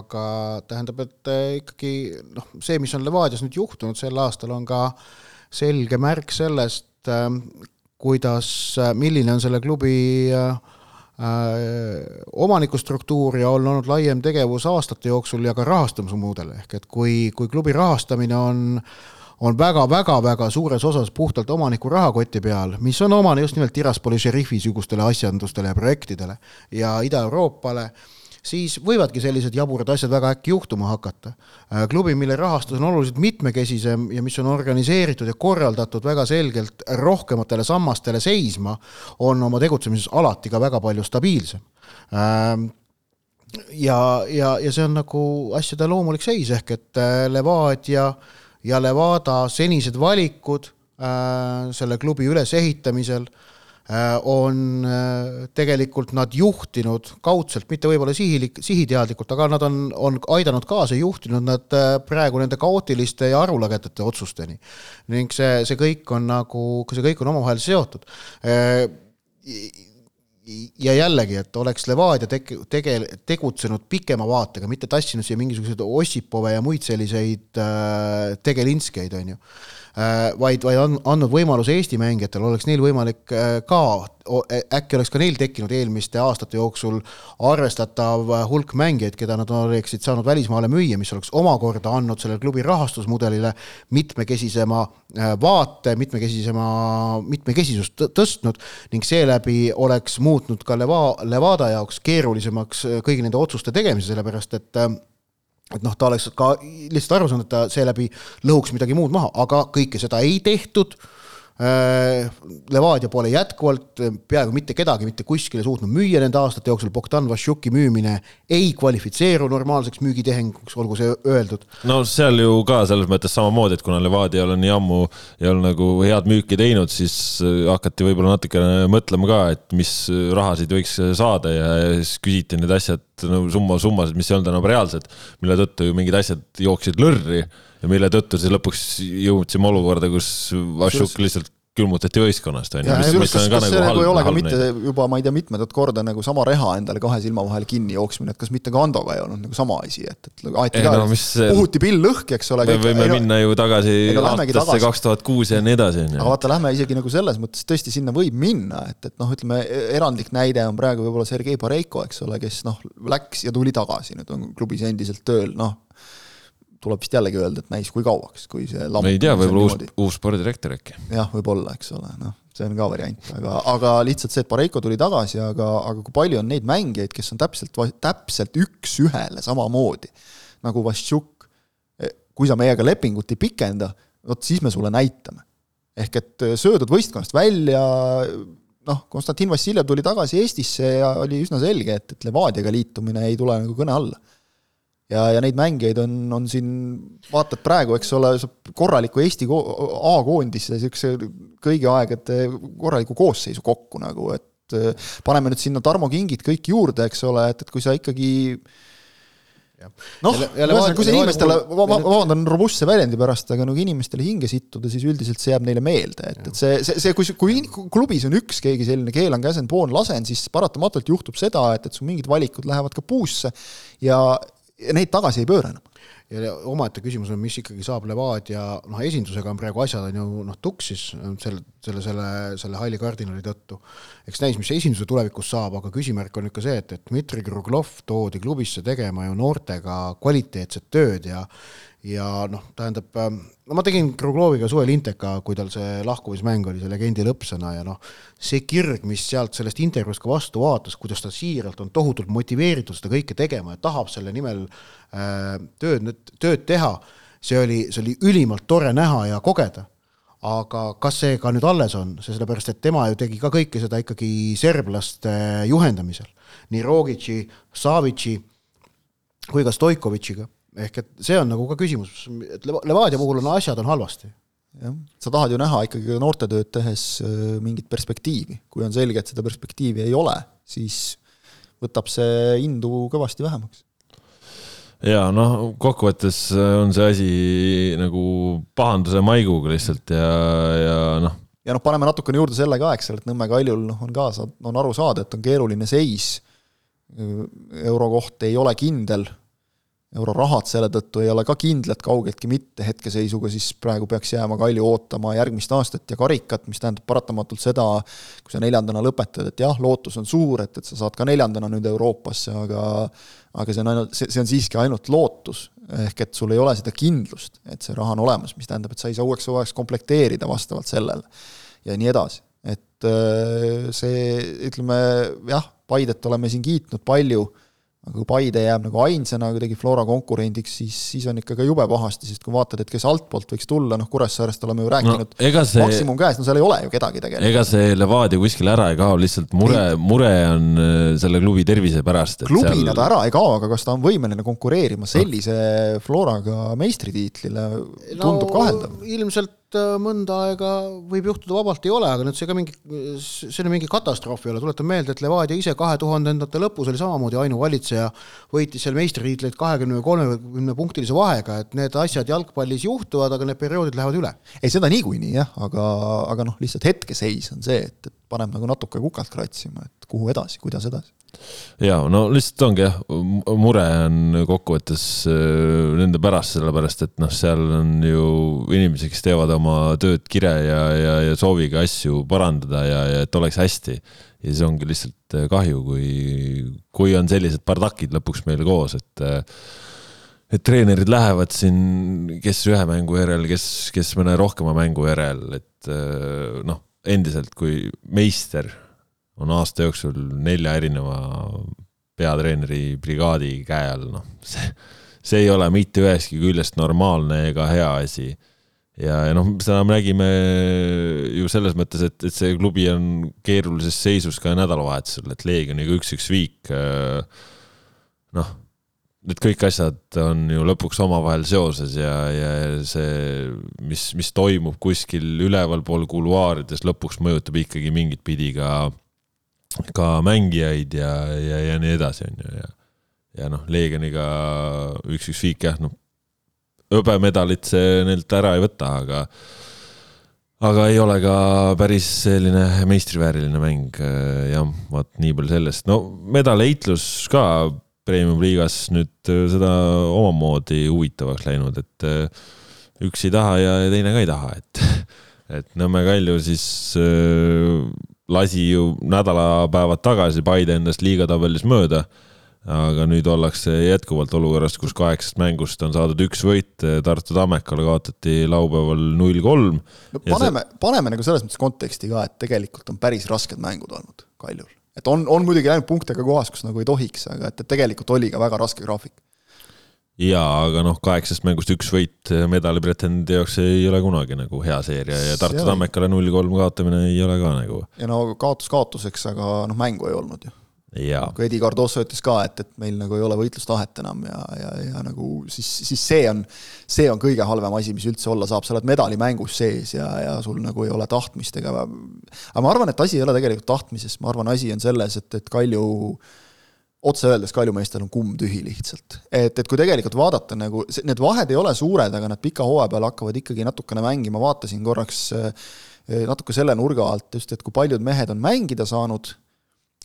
Speaker 2: aga tähendab, et äh, ikkagi noh, see, mis on Levadias nüüd juhtunud sel aastal, on ka selge märk sellest, ähm, kuidas, äh, milline on selle klubi äh, Äh, omanikustruktuur ja on olnud laiem tegevus aastate jooksul ja ka rahastamise mudel, ehk et kui, kui klubi rahastamine on on väga-väga-väga suures osas puhtalt omaniku rahakoti peal, mis on omane just nimelt Tiraspoli šerifi sugustele asjandustele ja projektidele ja Ida-Euroopale äh,, siis võivadki sellised jaburad asjad väga äkki juhtuma hakata. Äh, klubi, mille rahastus on oluliselt mitmekesisem ja mis on organiseeritud ja korraldatud väga selgelt rohkematele sammastele seisma, on oma tegutsemises alati ka väga palju stabiilsem ähm, ja, ja, ja see on nagu asjade loomulik seis, ehk et äh, Levadia ja Levada senised valikud äh, selle klubi ülesehitamisel äh, on äh, tegelikult nad juhtinud kaudselt, mitte võib-olla sihilik, sihiteadlikult, aga nad on, on aidanud kaasa, juhtinud nad äh, praegu nende kaootiliste ja arulagedate otsusteni. ning see, see kõik on nagu, see kõik on omavahel seotud ja jällegi, et oleks Levadia tege-, tege-, tegutsenud pikema vaatega, mitte tassinud siia mingisuguseid Ossipove ja muid selliseid äh, tegelinskeid, on ju Äh, vaid, vaid on andnud võimaluse Eesti mängijatel, oleks neil võimalik äh, ka, äkki oleks ka neil tekkinud eelmiste aastate jooksul arvestatav hulk mängijaid, keda nad oleksid saanud välismaale müüa, mis oleks omakorda andnud sellele klubi rahastusmudelile mitmekesisema äh, vaate, mitmekesisema, mitmekesisust tõstnud ning seeläbi oleks muutnud ka Leva-, Levada jaoks keerulisemaks kõigi nende otsuste tegemise, sellepärast et et noh, ta oleks ka lihtsalt aru saanud, et ta seeläbi lõhuks midagi muud maha, aga kõike seda ei tehtud Levadia pole jätkuvalt peaaegu mitte kedagi mitte kuskile suutnud müüa nende aastate jooksul, Bogdan Vassiuki müümine ei kvalifitseeru normaalseks müügitehinguks, olgu see öeldud.
Speaker 1: no seal ju ka selles mõttes samamoodi, et kuna Levadia ei ole nii ammu ei ole nagu head müüki teinud, siis äh, hakati võib-olla natukene mõtlema ka, et mis rahasid võiks saada ja siis küsiti need asjad, no summa, summasid, mis ei olnud enam reaalsed, mille tõttu ju mingid asjad jooksid lörri ja mille tõttu siis lõpuks jõudsime olukorda, kus Vašuk lihtsalt külmutati võistkonnast, on ju.
Speaker 3: kas, kas, kas see nagu ei ole ka mitte juba, ma ei tea, mitmendat korda nagu sama reha endale kahe silma vahele kinni jooksmine, et kas mitte ka Andoga ei olnud nagu sama asi, et, et aeti ka no,, puhuti pill õhki, eks ole.
Speaker 1: me võime ega, minna ju tagasi aastasse kaks tuhat kuus ja nii edasi, on ju.
Speaker 3: aga vaata, lähme isegi nagu selles mõttes tõesti sinna võib minna, et, et noh, ütleme erandlik näide on praegu võib-olla Sergei Pareiko, eks ole, kes noh, läks ja tuli tagasi, nüüd on klubis endiselt tööl, noh tuleb vist jällegi öelda, et näis kui kauaks, kui see
Speaker 1: me ei tea, võib-olla uus, uus spordidirektor äkki.
Speaker 3: jah, võib-olla, eks ole, noh, see on ka variant, aga, aga lihtsalt see, et Pareiko tuli tagasi, aga, aga kui palju on neid mängijaid, kes on täpselt, täpselt üks-ühele samamoodi nagu Vassiuk, e, kui sa meiega lepingut ei pikenda, vot siis me sulle näitame. ehk et söödud võistkonnast välja, noh, Konstantin Vassiljev tuli tagasi Eestisse ja oli üsna selge, et, et Levadiaga liitumine ei tule nagu kõne alla ja, ja neid mängijaid on, on siin, vaatad praegu, eks ole, korraliku Eesti A-koondisse niisuguse kõigi aegade korraliku koosseisu kokku nagu, et äh, paneme nüüd sinna Tarmo Kingid kõik juurde, eks ole, et, et kui sa ikkagi noh, ühesõnaga, kui sa inimestele, vabandan robustse väljendi pärast, aga nagu inimestele hinge sittuda, siis üldiselt see jääb neile meelde, et, et see, see, see, kui, kui klubis on üks keegi selline keelan, käsen, poon, lasen, siis paratamatult juhtub seda, et, et su mingid valikud lähevad ka puusse ja ja neid tagasi ei pööra enam.
Speaker 2: ja omaette küsimus on, mis ikkagi saab Levadia, noh, esindusega on praegu asjad on ju noh, tuksis selle, selle, selle, selle halli kardinali tõttu. eks näis, mis esinduse tulevikus saab, aga küsimärk on ikka see, et, et Dmitri Kruglov toodi klubisse tegema ju noortega kvaliteetset tööd ja ja noh, tähendab, ähm, no ma tegin Krugloviga suvel Inteka, kui tal see lahkumismäng oli, see legendi lõppsõna ja noh, see kirg, mis sealt sellest intervjuust ka vastu vaatas, kuidas ta siiralt on tohutult motiveeritud seda kõike tegema ja tahab selle nimel äh, tööd, tööd teha, see oli, see oli ülimalt tore näha ja kogeda. aga kas see ka nüüd alles on, sellepärast et tema ju tegi ka kõike seda ikkagi serblaste juhendamisel, nii Rogitši, Savitši kui ka Stoikovitšiga ehk et see on nagu ka küsimus, et Levadia puhul on asjad on halvasti.
Speaker 3: jah, sa tahad ju näha ikkagi noortetööd tehes äh, mingit perspektiivi, kui on selge, et seda perspektiivi ei ole, siis võtab see indu kõvasti vähemaks
Speaker 1: ja noh, kokkuvõttes on see asi nagu pahanduse maiguga lihtsalt ja, ja noh.
Speaker 3: ja noh, paneme natukene juurde selle ka, eks ole, et Nõmme Kaljul noh, on ka, on aru saada, et on keeruline seis. euro koht ei ole kindel eurorahad selle tõttu ei ole ka kindlad kaugeltki mitte hetkeseisuga, siis praegu peaks jääma Kalju ootama järgmist aastat ja karikat, mis tähendab paratamatult seda, kui sa neljandana lõpetad, et jah, lootus on suur, et, et sa saad ka neljandana nüüd Euroopasse, aga aga see on ainult, see, see on siiski ainult lootus, ehk et sul ei ole seda kindlust, et see raha on olemas, mis tähendab, et sa ei saa uueks hooajaks komplekteerida vastavalt sellele ja nii edasi. et äh, see, ütleme jah, Paidet oleme siin kiitnud palju aga kui Paide jääb nagu ainsana kuidagi Flora konkurendiks, siis, siis on ikka ka jube pahasti, sest kui vaatad, et kes altpoolt võiks tulla, noh Kuressaarest oleme ju rääkinud no, see, maksimum käes, no seal ei ole ju kedagi tegelikult.
Speaker 1: ega see Levadia kuskile ära ei kao, lihtsalt mure, mure on äh, selle klubi tervise pärast.
Speaker 3: klubina seal... ta ära ei kao, aga kas ta on võimeline konkureerima sellise no. Floraga meistritiitlile, tundub no, kaheldav.
Speaker 2: ilmselt Äh, mõnda aega võib juhtuda, vabalt ei ole, aga nüüd see ka mingi, see nüüd mingi katastroof ei ole, tuletan meelde, et Levadia ise kahe tuhandendate lõpus oli samamoodi ainuvalitseja, võitis seal meistritiitleid kahekümne või kolmekümne punktilise vahega, et need asjad jalgpallis juhtuvad, aga need perioodid lähevad üle.
Speaker 3: ei, seda niikuinii jah, aga, aga noh, lihtsalt hetkeseis on see, et, et paneb nagu natuke kukalt kratsima, et kuhu edasi, kuidas edasi
Speaker 1: ja no lihtsalt ongi jah, mure on kokkuvõttes äh, nende pärast, sellepärast et noh, seal on ju inimesi, kes teevad oma tööd kire ja, ja, ja sooviga asju parandada ja, ja et oleks hästi. ja siis ongi lihtsalt äh, kahju, kui, kui on sellised bardakid lõpuks meil koos, et äh, et treenerid lähevad siin, kes ühe mängu järel, kes, kes mõne rohkema mängu järel, et noh, endiselt kui meister on aasta jooksul nelja erineva peatreeneri brigaadi käe all, noh, see, see ei ole mitte ühestki küljest normaalne ega hea asi. ja, ja noh, seda me nägime ju selles mõttes, et, et see klubi on keerulises seisus ka nädalavahetusel, et Leegioniga üks-üks viik. noh, need kõik asjad on ju lõpuks omavahel seoses ja, ja see, mis, mis toimub kuskil ülevalpool kuluaarides, lõpuks mõjutab ikkagi mingit pidi ka, ka mängijaid ja, ja, ja nii edasi, on ju, ja ja noh, Leegioniga üks-üks viik jah, noh, hõbemedalit see neilt ära ei võta, aga aga ei ole ka päris selline meistrivääriline mäng, jah, vaat nii palju sellest, no medaleitlus ka premium-liigas nüüd seda omamoodi huvitavaks läinud, et üks ei taha ja teine ka ei taha, et, et Nõmme Kalju siis lasi ju nädalapäevad tagasi Paide endast liigatabelis mööda aga nüüd ollakse jätkuvalt olukorras, kus kaheksast mängust on saadud üks võit, Tartu Tammekale kaotati laupäeval null kolm.
Speaker 3: no paneme see..., paneme nagu selles mõttes konteksti ka, et tegelikult on päris rasked mängud olnud Kaljul. et on, on muidugi läinud punktidega kohas, kus nagu ei tohiks, aga et, et tegelikult oli ka väga raske graafik.
Speaker 1: Jaa, aga noh, kaheksast mängust üks võit medalipretendendi jaoks ei ole kunagi nagu hea seeria ja Tartu Tammekale null kolm kaotamine ei ole ka nagu.
Speaker 3: ja no kaotus kaotuseks, aga noh, mängu ei olnud ju.
Speaker 1: Kui
Speaker 3: Edi Cardoso ütles ka, et, et meil nagu ei ole võitlustahet enam ja, ja, ja nagu siis, siis see on, see on kõige halvem asi, mis üldse olla saab, sa oled medalimängus sees ja, ja sul nagu ei ole tahtmist ega aga ma arvan, et asi ei ole tegelikult tahtmises, ma arvan, asi on selles, et, et Kalju otse öeldes Kaljumeestel on kumm tühi lihtsalt. et, et kui tegelikult vaadata nagu, need vahed ei ole suured, aga nad pika hooaja peal hakkavad ikkagi natukene mängima, vaatasin korraks eh, natuke selle nurga alt just, et kui paljud mehed on mängida saanud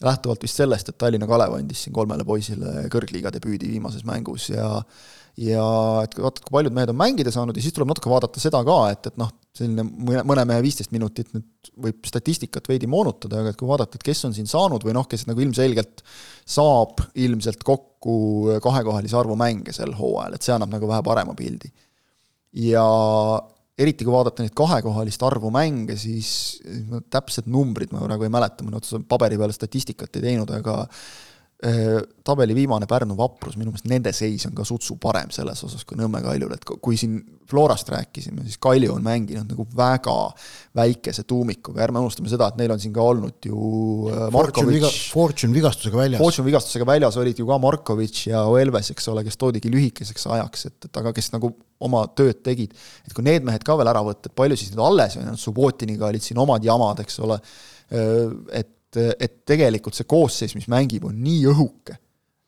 Speaker 3: lähtuvalt vist sellest, et Tallinna Kalev andis siin kolmele poisile kõrgliiga debüüdi viimases mängus ja ja et vaatad, kui paljud mehed on mängida saanud ja siis tuleb natuke vaadata seda ka, et, et noh, selline mõne, mõne mehe viisteist minutit nüüd võib statistikat veidi moonutada, aga et kui vaadata, et kes on siin saanud või noh, kes nagu ilmselgelt saab ilmselt kokku kahekohalise arvu mänge sel hooajal, et see annab nagu vähe parema pildi. ja eriti kui vaadata neid kahekohalist arvu mänge, siis täpsed numbrid ma praegu ei mäleta, ma otseselt paberi peale statistikat ei teinud, aga tabeli viimane Pärnu Vaprus, minu meelest nende seis on ka sutsu parem selles osas kui Nõmme Kaljul, et kui siin Florast rääkisime, siis Kalju on mänginud nagu väga väikese tuumikuga, ärme unustame seda, et neil on siin ka olnud ju
Speaker 2: äh, Markovitš Fortune vigastusega väljas.
Speaker 3: Fortune vigastusega väljas olid ju ka Markovitš ja Oelves, eks ole, kes toodigi lühikeseks ajaks, et, et aga kes nagu oma tööd tegid. et kui need mehed ka veel ära võtta, et palju siis nüüd alles on, Subbotiniga olid siin omad jamad, eks ole, äh, et et, et tegelikult see koosseis, mis mängib, on nii õhuke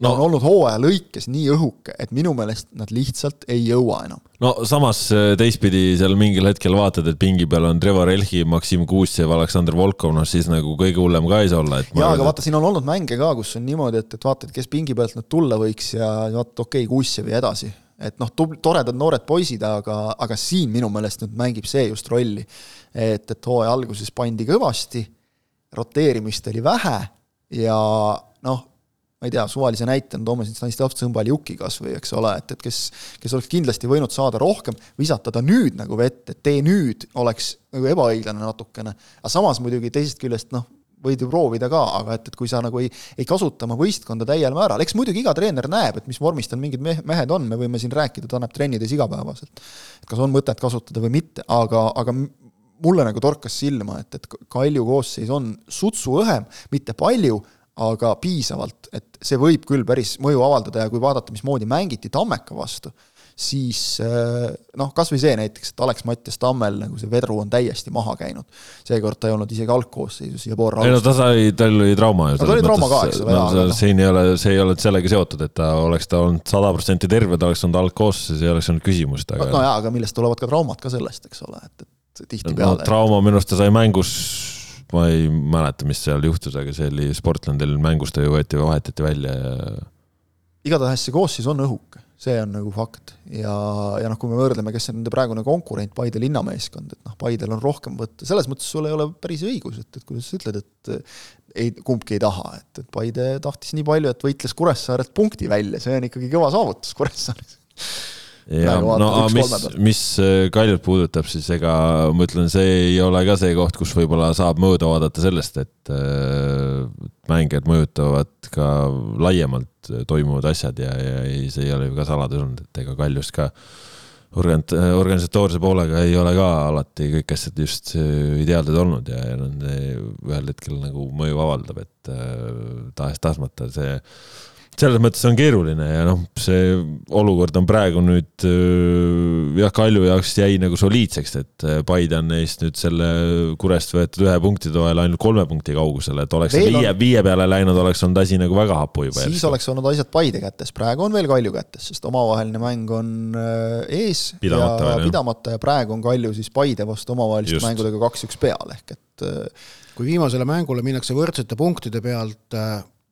Speaker 3: no on olnud hooaja lõikes nii õhuke, et minu meelest nad lihtsalt ei jõua enam.
Speaker 1: no samas äh, teistpidi seal mingil hetkel vaatad, et pingi peal on Trevor Elhi, Maksim Kuusjev, Aleksandr Volkov, noh siis nagu kõige hullem ka ei saa olla,
Speaker 3: et jaa, aga vaata, siin on olnud mänge ka, kus on niimoodi, et, et vaatad, kes pingi pealt nüüd tulla võiks ja vaata, okei okay,, Kuusjev ja edasi. et noh, toredad noored poisid, aga, aga siin minu meelest nüüd mängib see just rolli. et, et hooaja alguses pandi kõvasti roteerimist oli vähe ja noh, ma ei tea, suvalise näitena toome siin Stanislav Tsõmbaliuki kas või, eks ole, et, et kes, kes oleks kindlasti võinud saada rohkem, visata ta nüüd nagu vette, et tee nüüd, oleks nagu ebaõiglane natukene. aga samas muidugi teisest küljest noh, võid ju proovida ka, aga et, et kui sa nagu ei, ei kasuta oma võistkonda täiel määral, eks muidugi iga treener näeb, et mis vormis tal mingid mehed on, me võime siin rääkida, ta näeb trennides igapäevaselt. et kas on mõtet kasutada või mitte, aga, aga mulle nagu torkas silma, et, et Kalju koosseis on sutsu õhem, mitte palju, aga piisavalt, et see võib küll päris mõju avaldada ja kui vaadata, mismoodi mängiti Tammeka vastu, siis eh, noh, kas või see näiteks, et Alex-Mattias Tammel nagu see vedru on täiesti maha käinud. seekord ta ei olnud isegi algkoosseisus ja Bor
Speaker 1: ei no ta sai, tal oli trauma
Speaker 3: ju. no ta oli trauma ka, eks ole
Speaker 1: no,. No. siin ei ole, see ei ole sellega seotud, et ta oleks ta olnud sada protsenti terve, ta oleks olnud algkoosseisus, ei oleks olnud küsimust,
Speaker 3: aga. no jaa, aga millest tulevad ka traumad ka sellest, eks ole, et, et tihtipeale
Speaker 1: no,. trauma minu arust ta sai mängus, ma ei mäleta, mis seal juhtus, aga see oli Sportlandil mängus ta ju võeti, vahetati välja ja.
Speaker 3: igatahes see koosseis on õhuke, see on nagu fakt ja, ja noh, kui me võrdleme, kes on nende praegune konkurent, Paide linnameeskond, et noh, Paidel on rohkem võtta, selles mõttes sul ei ole päris õigus, et, et kuidas sa ütled, et ei, kumbki ei taha, et, et Paide tahtis nii palju, et võitles Kuressaarelt punkti välja, see on ikkagi kõva saavutus Kuressaares
Speaker 1: ja no mis, mis äh, Kaljut puudutab, siis ega ma ütlen, see ei ole ka see koht, kus võib-olla saab mööda vaadata sellest, et äh, mängijad mõjutavad ka laiemalt toimuvad asjad ja, ja ei, see ei ole ju ka saladus olnud, et ega Kaljust ka organ-, organisatoorse poolega ei ole ka alati kõik asjad just ideaalsed olnud ja, ja noh, ühel hetkel nagu mõju avaldab, et tahes-tahtmata see selles mõttes on keeruline ja noh, see olukord on praegu nüüd jah, Kalju jaoks jäi nagu soliidseks, et Paide on neist nüüd selle Kurest võetud ühe punkti toel ainult kolme punkti kaugusel, et oleks veel viie on..., viie peale läinud, oleks olnud asi nagu väga hapu juba.
Speaker 3: siis järsku. oleks olnud asjad Paide kätes, praegu on veel Kalju kätes, sest omavaheline mäng on ees pidamata ja veel, pidamata ja praegu on Kalju siis Paide vastu omavaheliste mängudega kaks-üks peal, ehk et
Speaker 2: kui viimasele mängule minnakse võrdsete punktide pealt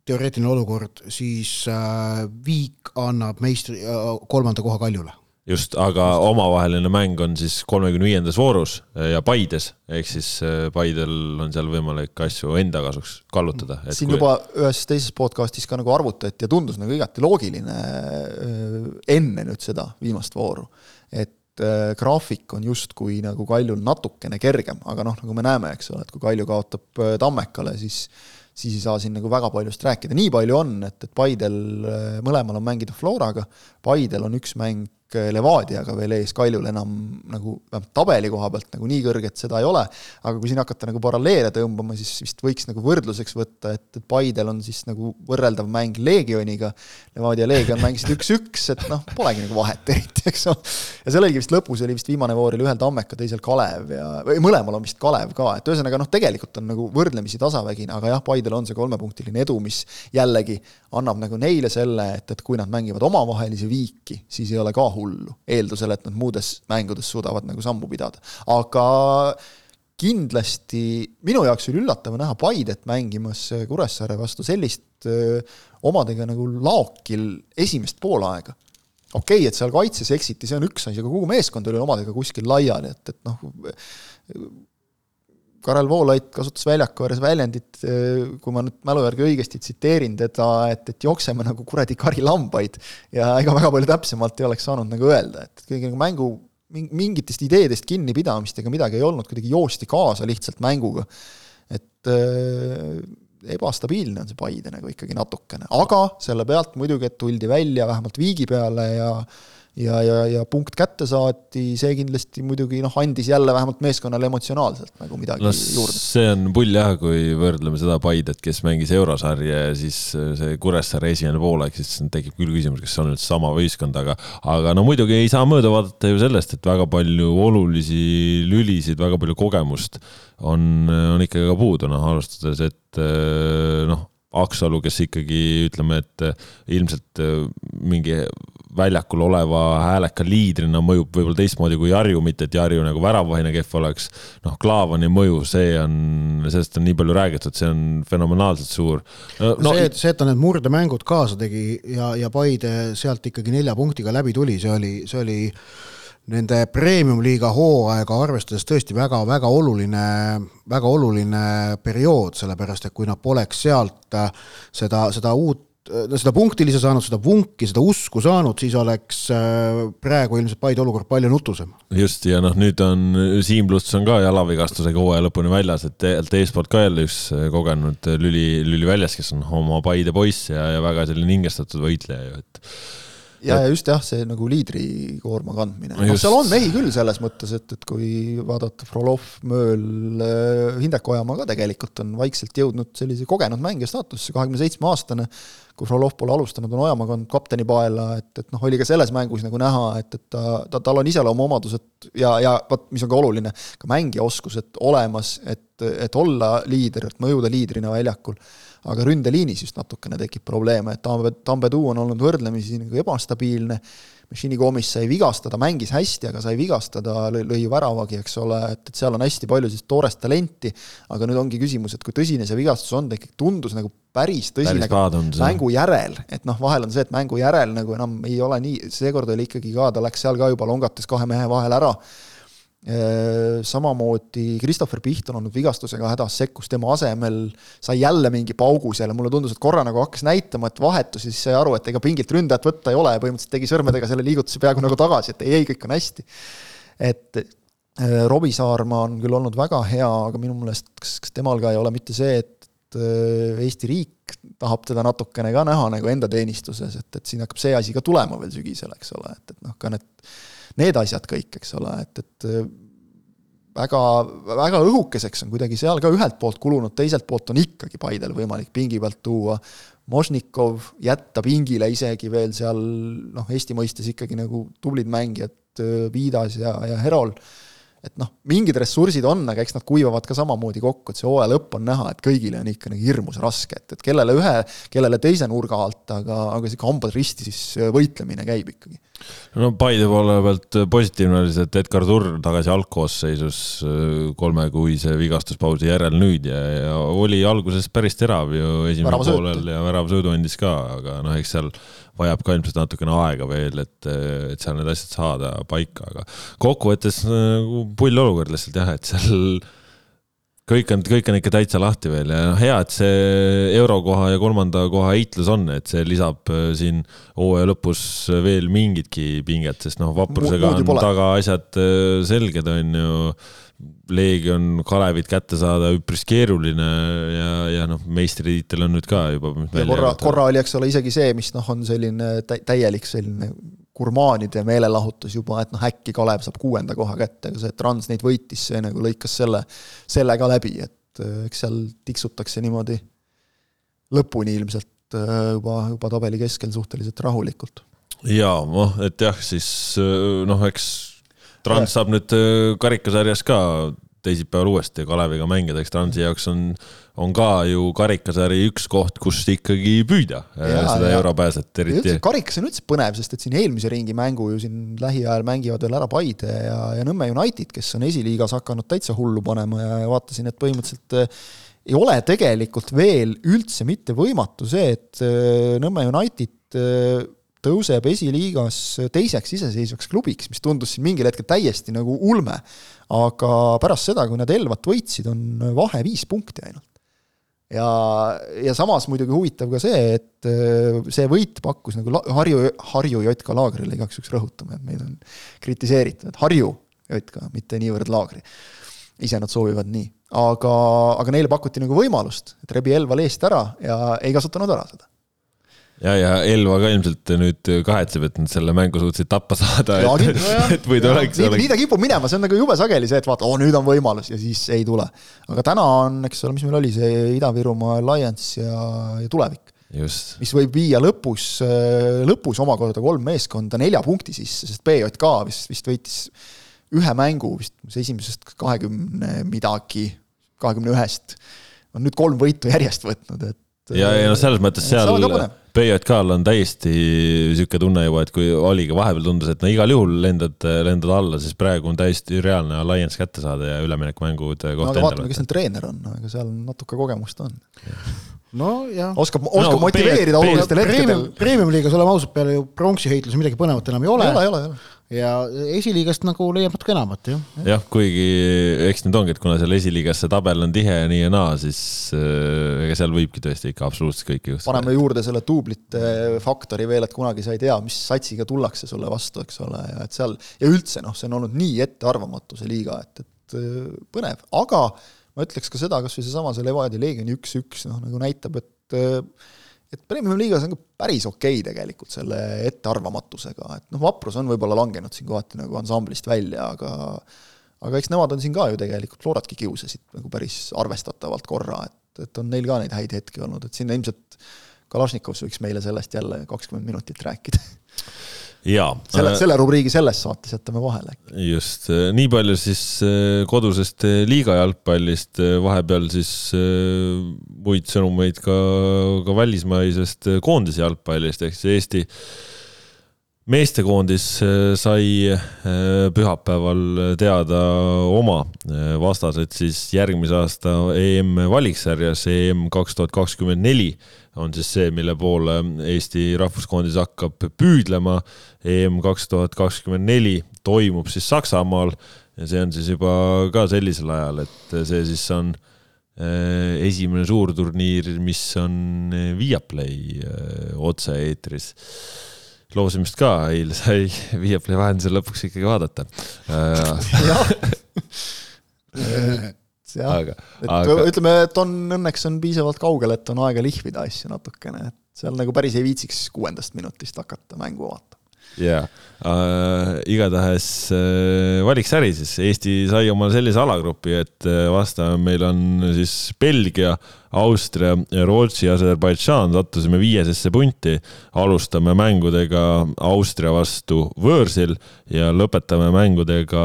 Speaker 2: teoreetiline olukord, siis äh, Viik annab meistri, äh, kolmanda koha Kaljule.
Speaker 1: just, aga omavaheline mäng on siis kolmekümne viiendas voorus äh, ja Paides, ehk siis Paidel on seal võimalik asju enda kasuks kallutada.
Speaker 3: siin kui... juba ühes teises podcast'is ka nagu arvutati ja tundus nagu igati loogiline enne nüüd seda viimast vooru, et graafik on justkui nagu Kaljul natukene kergem, aga noh, nagu me näeme, eks ole, et kui Kalju kaotab Tammekale, siis siis ei saa siin nagu väga paljust rääkida, nii palju on, et, et Paidel mõlemal on mängida Floraga, Paidel on üks mäng Levadiaga veel ees, Kaljul enam nagu vähemalt tabeli koha pealt nagu nii kõrget seda ei ole, aga kui siin hakata nagu paralleele tõmbama, siis vist võiks nagu võrdluseks võtta, et, et Paidel on siis nagu võrreldav mäng Leegioniga, Levadia Leegion mängisid üks-üks, et noh, polegi nagu vahet eriti, eks ole. ja seal oligi vist lõpus oli vist viimane voor oli ühel Tammeka, teisel Kalev ja, või mõlemal on vist Kalev ka, et ühesõnaga noh, tegelikult on nagu võrdlemisi tasavägine, aga jah, Paidel on see kolmepunktiline edu, mis jällegi annab nagu neile selle, et, et kui nad mängivad omavahelisi viiki, siis ei ole ka hullu, eeldusel, et nad muudes mängudes suudavad nagu sammu pidada, aga kindlasti minu jaoks oli üllatav näha Paidet mängimas Kuressaare vastu sellist öö, omadega nagu laokil esimest poolaega. okei okay,, et seal kaitses eksiti, see on üks asi, aga kogu meeskond oli omadega kuskil laiali, et, et noh, Karel Voolaid kasutas väljaku ääres väljendit, kui ma nüüd mälu järgi õigesti tsiteerin teda, et, et jookseme nagu kuradi karilambaid ja ega väga palju täpsemalt ei oleks saanud nagu öelda, et kõige nagu mängu mingitest ideedest kinnipidamist ega midagi ei olnud, kuidagi joosti kaasa lihtsalt mänguga. et äh, ebastabiilne on see Paide nagu ikkagi natukene, aga selle pealt muidugi, et tuldi välja vähemalt viigi peale ja äh, ja, ja, ja punkt kätte saati, see kindlasti muidugi noh, andis jälle vähemalt meeskonnale emotsionaalselt nagu midagi no, juurde.
Speaker 1: see on pull jah, kui võrdleme seda Paidet, kes mängis eurosarja ja siis see Kuressaare esimene poolaeg, siis tekib küll küsimus, kas see on üldse sama võistkond, aga aga no muidugi ei saa mööda vaadata ju sellest, et väga palju olulisi lülisid, väga palju kogemust on, on ikkagi ka puudu, noh, arvestades, et noh, Aksalu, kes ikkagi ütleme, et ilmselt äh, mingi väljakul oleva hääleka liidrina mõjub võib-olla teistmoodi kui Jarju, mitte et Jarju nagu väravahine kehv oleks. noh, Klaavani mõju, see on, sellest on nii palju räägitud, see on fenomenaalselt suur
Speaker 2: no,. see, see, et ta need murdemängud kaasa tegi ja, ja Paide sealt ikkagi nelja punktiga läbi tuli, see oli, see oli nende premium-liiga hooaega arvestades tõesti väga-väga oluline, väga oluline periood, sellepärast et kui nad poleks sealt seda, seda uut seda punktilise saanud, seda vunki, seda usku saanud, siis oleks äh, praegu ilmselt Paide olukord palju nutusem.
Speaker 1: just, ja noh, nüüd on Siim Luts on ka jalavigastusega hooaja lõpuni väljas, et tegelikult eespoolt ka jälle üks äh, kogenud lüli, lüli väljas, kes on oma Paide poiss ja, ja väga selline hingestatud võitleja ju, et
Speaker 3: ja, ja just jah, see nagu liidrikoorma kandmine, noh seal on mehi küll selles mõttes, et, et kui vaadata Frolov, Mööl, äh, Hindrek Ojamaa ka tegelikult on vaikselt jõudnud sellise kogenud mängija staatusse, kahekümne seitsme aastane, kui Frolov pole alustanud, on Ojamaa kandnud kapteni paela, et, et noh, oli ka selles mängus nagu näha, et, et ta, ta, tal on iseloomuomadused ja, ja vot, mis on ka oluline, ka mängijaoskused olemas, et, et olla liider, et mõjuda liidrina väljakul aga ründeliinis just natukene tekib probleeme, et Tambe, Tambedu on olnud võrdlemisi nagu ebastabiilne, Machini Gomis sai vigastada, mängis hästi, aga sai vigastada, lõi ju väravagi, eks ole, et, et seal on hästi palju sellist toorest talenti, aga nüüd ongi küsimus, et kui tõsine see vigastus on, ta ikkagi tundus nagu päris tõsine päris mängu järel, et noh, vahel on see, et mängu järel nagu enam ei ole nii, seekord oli ikkagi ka, ta läks seal ka juba longates kahe mehe vahel ära samamoodi Christopher Piht on olnud vigastusega hädas, sekkus tema asemel, sai jälle mingi paugu seal ja mulle tundus, et korra nagu hakkas näitama, et vahetus ja siis sai aru, et ega pingilt ründajat võtta ei ole ja põhimõtteliselt tegi sõrmedega selle liigutuse peaaegu nagu tagasi, et ei, ei, kõik on hästi. et äh, Robbie Saarma on küll olnud väga hea, aga minu meelest kas, kas temal ka ei ole mitte see, et äh, Eesti riik tahab teda natukene ka näha nagu enda teenistuses, et, et siin hakkab see asi ka tulema veel sügisel, eks ole, et, et noh, ka need, need asjad kõik, eks ole, et, et äh, väga, väga õhukeseks on kuidagi seal ka ühelt poolt kulunud, teiselt poolt on ikkagi Paidel võimalik pingi pealt tuua. Mošnikov, jätta pingile isegi veel seal noh, Eesti mõistes ikkagi nagu tublid mängijad, Viidas ja, ja Herol et noh, mingid ressursid on, aga eks nad kuivavad ka samamoodi kokku, et see hooaja lõpp on näha, et kõigile on ikka nagu hirmus raske, et, et kellele ühe, kellele teise nurga alt, aga, aga sihuke hambad risti siis võitlemine käib ikkagi.
Speaker 1: no Paide poole pealt positiivne oli see, et Edgar Turr tagasi algkoosseisus kolmekuise vigastuspausi järel nüüd ja, ja oli alguses päris terav ju esimesel poolel ja väravasõidu andis ka, aga noh, eks seal vajab ka ilmselt natukene aega veel, et, et seal need asjad saada paika, aga kokkuvõttes nagu pull olukord lihtsalt jah, et seal kõik on, kõik on ikka täitsa lahti veel ja noh, hea, et see eurokoha ja kolmanda koha heitlus on, et see lisab äh, siin hooaja lõpus veel mingitki pinget, sest noh, vaprusega on taga asjad äh, selged, on ju Leegion Kalevit kätte saada üpris keeruline ja, ja noh, meistritiitel on nüüd ka juba.
Speaker 3: korra, korra oli, eks ole, isegi see, mis noh, on selline täielik selline gurmaanide meelelahutus juba, et noh, äkki Kalev saab kuuenda koha kätte, aga see Trans neid võitis, see nagu lõikas selle, selle ka läbi, et äh, eks seal tiksutakse niimoodi lõpuni ilmselt äh, juba, juba tabeli keskel suhteliselt rahulikult.
Speaker 1: jaa, noh, et jah, siis äh, noh, eks Trans saab nüüd äh, karikasarjas ka teisipäeval uuesti Kaleviga mängida, eks Transi jaoks on, on ka ju karikasari üks koht, kus ikkagi püüda äh, ja, seda europääset, eriti.
Speaker 3: karikas on üldse põnev, sest et siin eelmise ringi mängu ju siin lähiajal mängivad veel ära Paide ja, ja Nõmme United, kes on esiliigas hakanud täitsa hullu panema ja, ja vaatasin, et põhimõtteliselt äh, ei ole tegelikult veel üldse mitte võimatu see, et Nõmme United tõuseb esiliigas teiseks iseseisvaks klubiks, mis tundus siin mingil hetkel täiesti nagu ulme. aga pärast seda, kui nad Elvat võitsid, on vahe viis punkti ainult. ja, ja samas muidugi huvitav ka see, et äh, see võit pakkus nagu Harju, Harju JK laagrile, igaks juhuks rõhutame, et meid on kritiseeritud, et Harju JK, mitte niivõrd laagri. ise nad soovivad nii, aga, aga neile pakuti nagu võimalust, et rebi Elval eest ära ja ei kasutanud ära seda
Speaker 1: ja, ja Elva ka ilmselt nüüd kahetseb, et nad selle mängu suutsid tappa saada. et, et
Speaker 3: või ta oleks. nii, nii ta kipub minema, see on nagu jube sageli see, et vaata, oo nüüd on võimalus ja siis ei tule. aga täna on, eks ole, mis meil oli see Ida-Virumaa Alliance ja, ja tulevik. mis võib viia lõpus, lõpus omakorda kolm meeskonda nelja punkti sisse, sest BJK vist, vist võitis ühe mängu vist esimesest kahekümne midagi, kahekümne ühest, on nüüd kolm võitu järjest võtnud, et
Speaker 1: ja, ja noh, selles mõttes seal PJK-l on täiesti sihuke tunne juba, et kui oligi vahepeal tundus, et no igal juhul lendad, lendad alla, siis praegu on täiesti reaalne alliance kätte saada ja üleminekumängud koht
Speaker 3: no, aga vaatame, kes neil treener on, ega seal natuke kogemust on.
Speaker 2: nojah.
Speaker 3: oskab, oskab no, motiveerida olulistel hetkedel.
Speaker 2: Premium-liigas, oleme ausad, peale ju pronksi heitluse midagi põnevat enam ei ole.
Speaker 3: ei ole, ei ole, ei ole
Speaker 2: ja esiliigast nagu leiab natuke enamat, jah.
Speaker 1: jah, kuigi eks nüüd ongi, et kuna seal esiliigas see tabel on tihe nii ja naa, siis äh, ega seal võibki tõesti ikka absoluutselt kõike
Speaker 3: juhtuda. paneme juurde selle duublite faktori veel, et kunagi sa ei tea, mis satsiga tullakse sulle vastu, eks ole, ja et seal ja üldse noh, see on olnud nii ettearvamatu, see liiga, et, et äh, põnev, aga ma ütleks ka seda, kas või seesama see Levadia Leegioni üks-üks, noh nagu näitab, et äh, et Premium-liigas on ka päris okei okay tegelikult selle ettearvamatusega, et noh, Vaprus on võib-olla langenud siin kohati nagu ansamblist välja, aga aga eks nemad on siin ka ju tegelikult, Floratki kiusasid nagu päris arvestatavalt korra, et, et on neil ka neid häid hetki olnud, et sinna ilmselt Kalašnikovs võiks meile sellest jälle kakskümmend minutit rääkida
Speaker 1: jaa.
Speaker 3: selle, äh, selle rubriigi selles saates jätame vahele.
Speaker 1: just, äh, nii palju siis äh, kodusest liiga jalgpallist, vahepeal siis muid sõnumeid ka, ka välismaisest koondise jalgpallist, ehk siis Eesti meestekoondis sai pühapäeval teada oma vastased siis järgmise aasta EM valiksarjas EM kaks tuhat kakskümmend neli on siis see, mille poole Eesti rahvuskoondis hakkab püüdlema. EM kaks tuhat kakskümmend neli toimub siis Saksamaal ja see on siis juba ka sellisel ajal, et see siis on esimene suurturniir, mis on Viaplay otse-eetris loosimist ka. Eile sai Viaplay vahendusel lõpuks ikkagi vaadata.
Speaker 3: Jah,
Speaker 1: aga, aga
Speaker 3: ütleme, et on, õnneks on piisavalt kaugel, et on aega lihvida asju natukene, et seal nagu päris ei viitsiks kuuendast minutist hakata mängu vaatama
Speaker 1: jaa. Äh,, igatahes äh, valiks äri siis, Eesti sai omale sellise alagrupi, et äh, vastaja meil on siis Belgia, Austria, Rootsi, Aserbaidžaan, sattusime viiesesse punti. alustame mängudega Austria vastu võõrsil ja lõpetame mängudega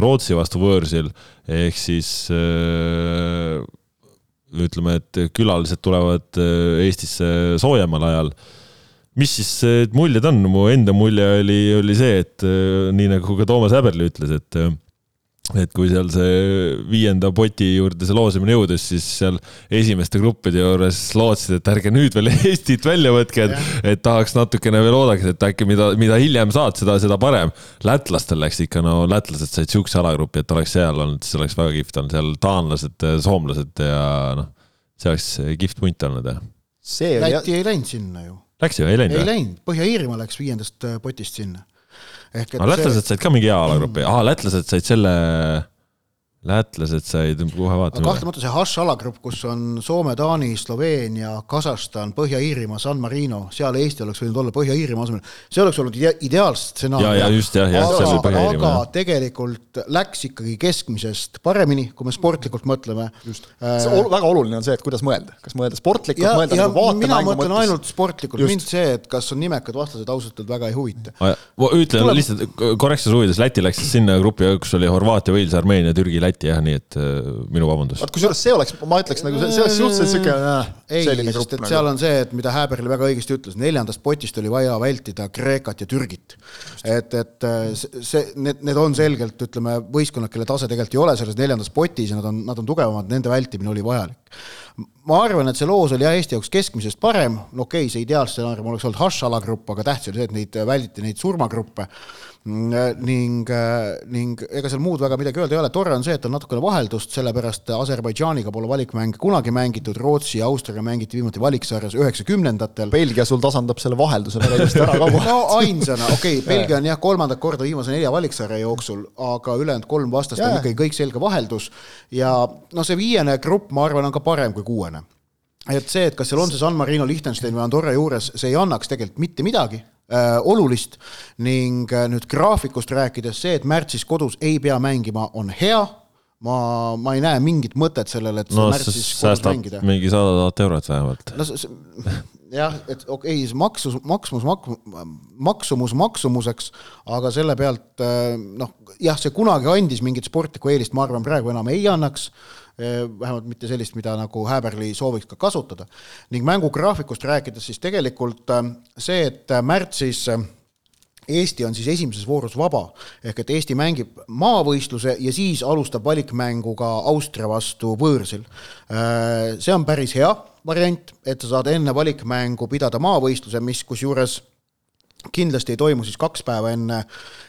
Speaker 1: Rootsi vastu võõrsil. Ehk siis äh, ütleme, et külalised tulevad äh, Eestisse soojemal ajal mis siis äh, muljed on, mu enda mulje oli, oli see, et äh, nii nagu ka Toomas Häberli ütles, et et kui seal see viienda poti juurde see loosimine jõudis, siis seal esimeste gruppide juures lootsid, et ärge nüüd veel Eestit välja võtke, et, et tahaks natukene veel oodata, et äkki mida, mida hiljem saad, seda, seda parem. lätlastel läks ikka, no lätlased said siukse alagrupi, et oleks seal olnud, siis oleks väga kihvt olnud, seal taanlased, soomlased ja noh, see oleks kihvt punt olnud, jah.
Speaker 2: Läti ei läinud sinna ju.
Speaker 1: Läks ju, ei läinud
Speaker 2: ei läinud, Põhja-Iirimaa läks viiendast äh, potist sinna. ehk et
Speaker 1: aga lätlased said ka mingi hea alagrupi, aa, lätlased said selle, lätlased said, kohe vaatame.
Speaker 2: kahtlemata see Hash alagrupp, kus on Soome, Taani, Sloveenia, Kasahstan, Põhja-Iirimaa, San Marino, seal Eesti oleks võinud olla Põhja-Iirimaa asemel, see oleks olnud ide ideaalne stsenaarium.
Speaker 1: ja, ja just jah, jah, see oli
Speaker 2: aga,
Speaker 1: Põhja-Iirimaa.
Speaker 2: aga tegelikult läks ikkagi keskmisest paremini, kui me sportlikult mõtleme.
Speaker 3: just, see ol, väga oluline on see, et kuidas mõelda, kas mõelda sportlikult, mõelda
Speaker 2: ja
Speaker 3: nagu
Speaker 2: mina
Speaker 3: vaatemängu
Speaker 2: mõtlen
Speaker 3: mõttes.
Speaker 2: ainult sportlikult, mind see, et kas on nimekad vastased, ausalt öeldes väga ei huvita.
Speaker 1: ütlen
Speaker 2: Tuleb-
Speaker 1: lihtsalt korrektsuse huvides, Läti läks siis sinna grupi, kus oli Horvaatia, Wales, Armeenia, Türgi, Läti jah, nii et äh, minu vabandus.
Speaker 3: vaat kusjuures see oleks, ma ütleks nagu see, see oleks suhteliselt siuke äh,
Speaker 2: ei, sest et
Speaker 3: nagu.
Speaker 2: seal on see, et mida Häberli väga õigesti ütles, neljandast potist oli vaja vältida Kreekat ja Türgit. et, et äh, see- see, need, need on selgelt, ütleme, võistkonnad, kelle tase tegelikult ei ole selles neljandas potis ja nad on, nad on tugevamad, nende vältimine oli vajalik. Ma arvan, et see loos oli jah, Eesti jaoks keskmisest parem, no okei okay,, see ideaalstsenaarium oleks olnud Hush alagrupp, aga tähtis oli see, et neid välditi, neid surmagruppe. Mm, ning, ning ega seal muud väga midagi öelda ei ole, tore on see, et on natukene vaheldust, sellepärast Aserbaidžaaniga pole valikmänge kunagi mängitud, Rootsi ja Austriaga mängiti viimati valiksarjas üheksakümnendatel.
Speaker 3: Belgia sul tasandab selle vahelduse väga ilusti ära ka kohe.
Speaker 2: no ainsana, okei okay,, Belgia on jah, kolmandat korda viimase nelja valiksarja jooksul, aga ülejäänud kolm vastast on ikkagi kõik selge vaheldus. Ja noh, see viiene grupp, ma arvan, on ka parem kui kuuene. Et see, et kas seal on see San Marino, Liechtenstein või Andorra juures, see ei annaks tegelikult mitte midagi äh, olulist. Ning äh, nüüd graafikust rääkides see, et märtsis kodus ei pea mängima, on hea, ma, ma ei näe mingit mõtet sellele, et
Speaker 1: no
Speaker 2: märtsis kodus mängida.
Speaker 1: mingi sada tuhat eurot vähemalt.
Speaker 2: no jah, et okei okay,, maksus, maksumus, maksumus maksumuseks, aga selle pealt eh, noh, jah, see kunagi andis mingit sportlikku eelist, ma arvan, praegu enam ei annaks, vähemalt mitte sellist, mida nagu Häberli sooviks ka kasutada. ning mängugraafikust rääkides, siis tegelikult eh, see, et märtsis eh, Eesti on siis esimeses voorus vaba, ehk et Eesti mängib maavõistluse ja siis alustab valikmängu ka Austria vastu võõrsil. See on päris hea variant, et sa saad enne valikmängu pidada maavõistluse, mis kusjuures kindlasti ei toimu siis kaks päeva enne,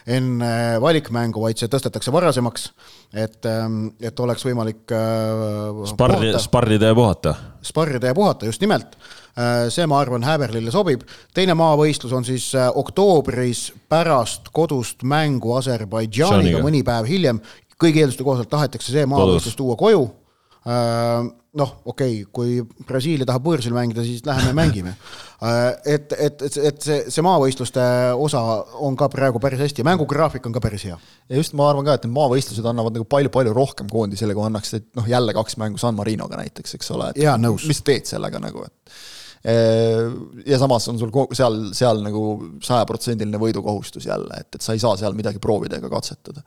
Speaker 2: enne valikmängu, vaid see tõstetakse varasemaks, et, et oleks võimalik äh,
Speaker 1: sparri, sparrida ja puhata.
Speaker 2: sparrida ja puhata, just nimelt. see, ma arvan, Häberlile sobib. teine maavõistlus on siis äh, oktoobris pärast kodust mängu Aserbaidžaaniga, mõni päev hiljem. kõigi eelduste kohaselt tahetakse see maavõistlus tuua koju. Noh, okei okay,, kui Brasiilia tahab võõrsil mängida, siis läheme mängime. et, et, et, et see, see maavõistluste osa on ka praegu päris hästi ja mängugraafik on ka päris hea.
Speaker 3: ja just ma arvan ka, et need maavõistlused annavad nagu palju-palju rohkem koondisele, kui annaks, et noh, jälle kaks mängu San Marinoga näiteks, eks ole.
Speaker 2: Jaa, nõus.
Speaker 3: mis teed sellega nagu, et ja samas on sul seal, seal nagu sajaprotsendiline võidukohustus jälle, et, et sa ei saa seal midagi proovida ega katsetada.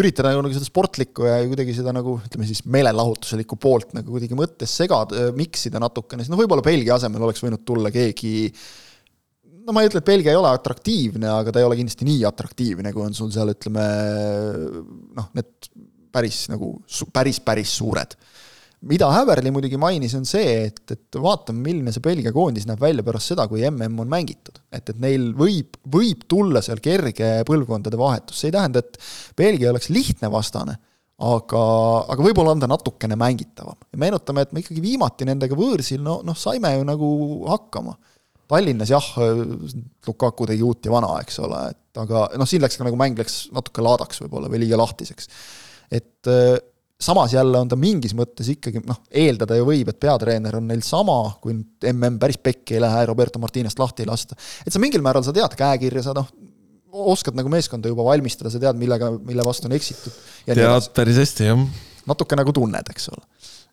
Speaker 3: Üritada nagu seda sportlikku ja kuidagi seda nagu ütleme siis meelelahutuslikku poolt nagu kuidagi mõttes segada, miksida natukene, siis noh, võib-olla Belgia asemel oleks võinud tulla keegi no ma ei ütle, et Belgia ei ole atraktiivne, aga ta ei ole kindlasti nii atraktiivne, kui on sul seal ütleme noh, need päris nagu päris, päris suured. mida Häverli muidugi mainis, on see, et, et vaatame, milline see Belgia koondis näeb välja pärast seda, kui mm on mängitud. Et, et neil võib, võib tulla seal kerge põlvkondade vahetus, see ei tähenda, et Belgia oleks lihtne vastane, aga, aga võib-olla on ta natukene mängitavam. ja meenutame, et me ikkagi viimati nendega võõrsil, no, noh, saime ju nagu hakkama Tallinnas jah, Lukaku tegi uut ja vana, eks ole, et aga noh, siin läks ka nagu mäng läks natuke laadaks võib-olla või liiga lahtiseks. et samas jälle on ta mingis mõttes ikkagi noh, eeldada ju võib, et peatreener on neil sama, kui nüüd mm päris pekki ei lähe, Roberto Martinest lahti ei lasta. et sa mingil määral, sa tead käekirja, sa noh, oskad nagu meeskonda juba valmistada, sa tead, millega, mille vastu on eksitud.
Speaker 1: tead päris hästi, jah.
Speaker 3: natuke nagu tunned, eks ole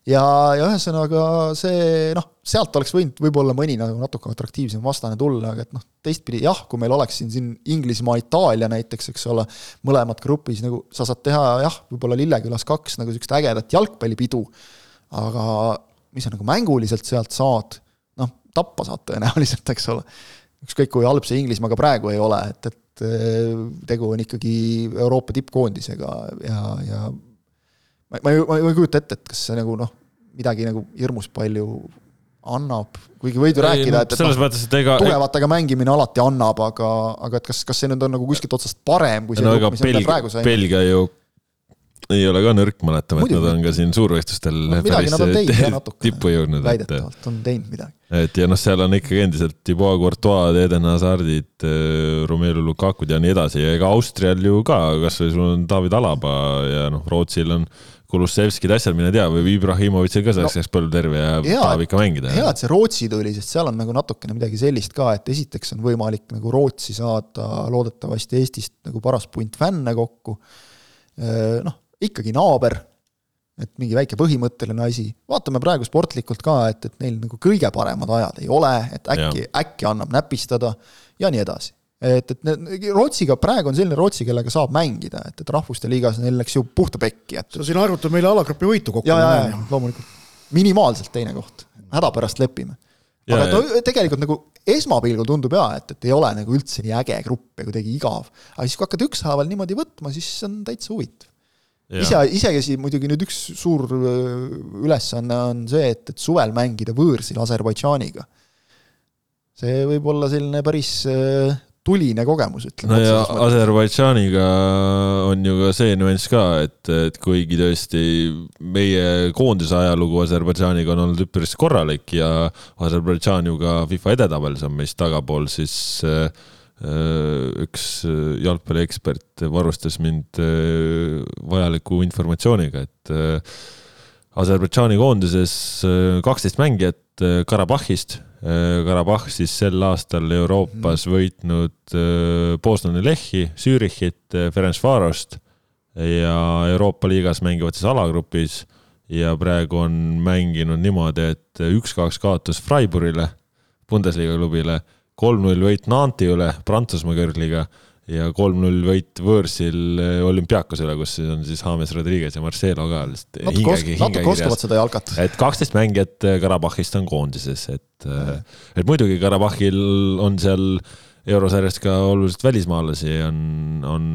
Speaker 3: ja, ja ühesõnaga see noh, sealt oleks võinud võib-olla mõni nagu natuke atraktiivsem vastane tulla, aga et noh, teistpidi jah, kui meil oleks siin, siin Inglismaa, Itaalia näiteks, eks ole, mõlemad grupis nagu sa saad teha jah, võib-olla Lillekülas kaks nagu niisugust ägedat jalgpallipidu, aga mis sa nagu mänguliselt sealt saad, noh, tappa saad tõenäoliselt, eks ole. ükskõik kui halb see Inglismaa ka praegu ei ole, et, et eh, tegu on ikkagi Euroopa tippkoondisega ja, ja ma, ma ei, ma ei kujuta ette, et kas see nagu noh, midagi nagu hirmus palju annab, kuigi võid ju rääkida, et, et
Speaker 1: selles noh, ega
Speaker 3: tugevatega mängimine alati annab, aga, aga et kas, kas see nüüd on nagu kuskilt otsast parem, kui see
Speaker 1: no ega Belgia, Belgia ju ei ole ka nõrk, mäletame, et nad on ka siin suurvõistlustel
Speaker 3: no, päris
Speaker 1: tippu jõudnud.
Speaker 3: väidetavalt on teinud midagi.
Speaker 1: et ja noh, seal on ikkagi endiselt Thibaut Courtois, Eden Hazardid, äh, Romelu Lukakud ja nii edasi. Ja ega Austrial ju ka, kasvõi sul on David Alaba ja noh, Rootsil on Kulusevskid, asjad, mine tea, või Ibrahimovitšil ka selleks no, põlv terve ja tahab ikka mängida.
Speaker 3: hea, et see Rootsi tuli, sest seal on nagu natukene midagi sellist ka, et esiteks on võimalik nagu Rootsi saada loodetavasti Eestist nagu paras punt fänne kokku, noh, ikkagi naaber, et mingi väike põhimõtteline asi, vaatame praegu sportlikult ka, et, et neil nagu kõige paremad ajad ei ole, et äkki, äkki annab näpistada ja nii edasi et, et need, Rootsiga, praegu on selline Rootsi, kellega saab mängida, et, et rahvuste liigas neil läks ju puhta pekki, et
Speaker 2: sa siin arvutad meile alagrupi võitu kokku.
Speaker 3: ja, ja, ja loomulikult. minimaalselt teine koht, hädapärast lepime. aga ta tegelikult nagu esmapilgul tundub jaa, et, et ei ole nagu üldse nii äge grupp ja kuidagi igav. aga siis, kui hakkad ükshaaval niimoodi võtma, siis on täitsa huvitav. ise, isekesi muidugi nüüd üks suur ülesanne on see, et, et suvel mängida võõrsil Aserbaidžaaniga. see võib olla selline päris tuline kogemus, ütleme.
Speaker 1: no ja Aserbaidžaaniga on ju ka see nüanss ka, et, et kuigi tõesti meie koondise ajalugu Aserbaidžaaniga on olnud üpris korralik ja Aserbaidžaan ju ka FIFA edetabelis on meist tagapool, siis äh, üks jalgpalliekspert varustas mind äh, vajaliku informatsiooniga, et äh, Aserbaidžaani koondises kaksteist mängijat Karabahhist Äh, Karabahh siis sel aastal Euroopas mhm. võitnud Bosnani äh, Lehhi, Zürichit, äh, Ferencvarost ja Euroopa liigas mängivad siis alagrupis ja praegu on mänginud niimoodi, et üks-kaks kaotus Freiburgile, Bundesliga klubile, kolm-null võit Nanti üle, Prantsusmaa kõrgliga ja kolm-null võit võõrsil eh, olümpiaakosele, kus on siis James Rodriguez ja Marcelo ka lihtsalt
Speaker 3: natuke, osk natuke oskavad seda jalkat.
Speaker 1: et kaksteist mängijat eh, Karabahhist on koondises, et, eh, et muidugi Karabahhil on seal eurosarjast ka oluliselt välismaalasi on, on,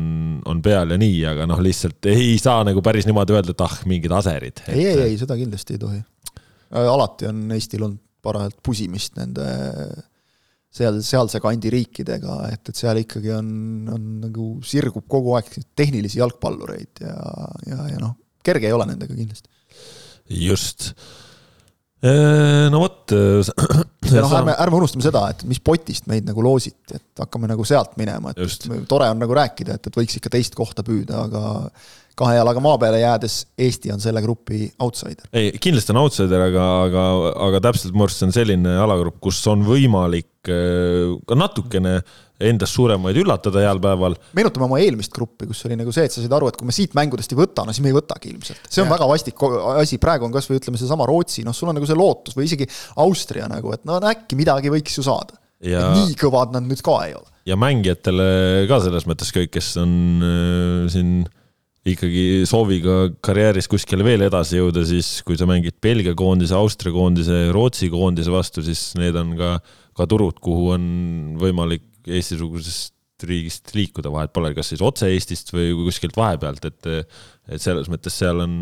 Speaker 1: on peal ja nii, aga noh, lihtsalt ei saa nagu päris niimoodi öelda, et ah, mingid aserid
Speaker 3: ei, ei, ei, seda kindlasti ei tohi. alati on Eestil olnud parajalt pusimist nende seal, sealse kandi riikidega, et, et seal ikkagi on, on nagu sirgub kogu aeg tehnilisi jalgpallureid ja, ja, ja noh, kerge ei ole nendega kindlasti.
Speaker 1: just. no vot.
Speaker 3: ja noh, ärme, ärme unustame seda, et mis potist meid nagu loositi, et hakkame nagu sealt minema, et just. tore on nagu rääkida, et, et võiks ikka teist kohta püüda, aga kahe jalaga maa peale jäädes Eesti on selle grupi outsider.
Speaker 1: ei, kindlasti on outsider, aga, aga, aga täpselt minu arust see on selline alagrupp, kus on võimalik äh, ka natukene endast suuremaid üllatada heal päeval.
Speaker 3: meenutame oma eelmist gruppi, kus oli nagu see, et sa said aru, et kui me siit mängudest ei võta, no siis me ei võtagi ilmselt. see on ja. väga vastik asi, praegu on kasvõi ütleme, seesama Rootsi, noh, sul on nagu see lootus või isegi Austria nagu, et no äkki midagi võiks ju saada ja.... nii kõvad nad nüüd ka ei ole.
Speaker 1: ja mängijatele ka selles mõttes kõik, kes on äh, siin ikkagi sooviga karjääris kuskile veel edasi jõuda, siis kui sa mängid Belgia koondise, Austria koondise, Rootsi koondise vastu, siis need on ka, ka turud, kuhu on võimalik Eesti-sugusest riigist liikuda, vahet pole, kas siis otse Eestist või kuskilt vahepealt, et, et selles mõttes seal on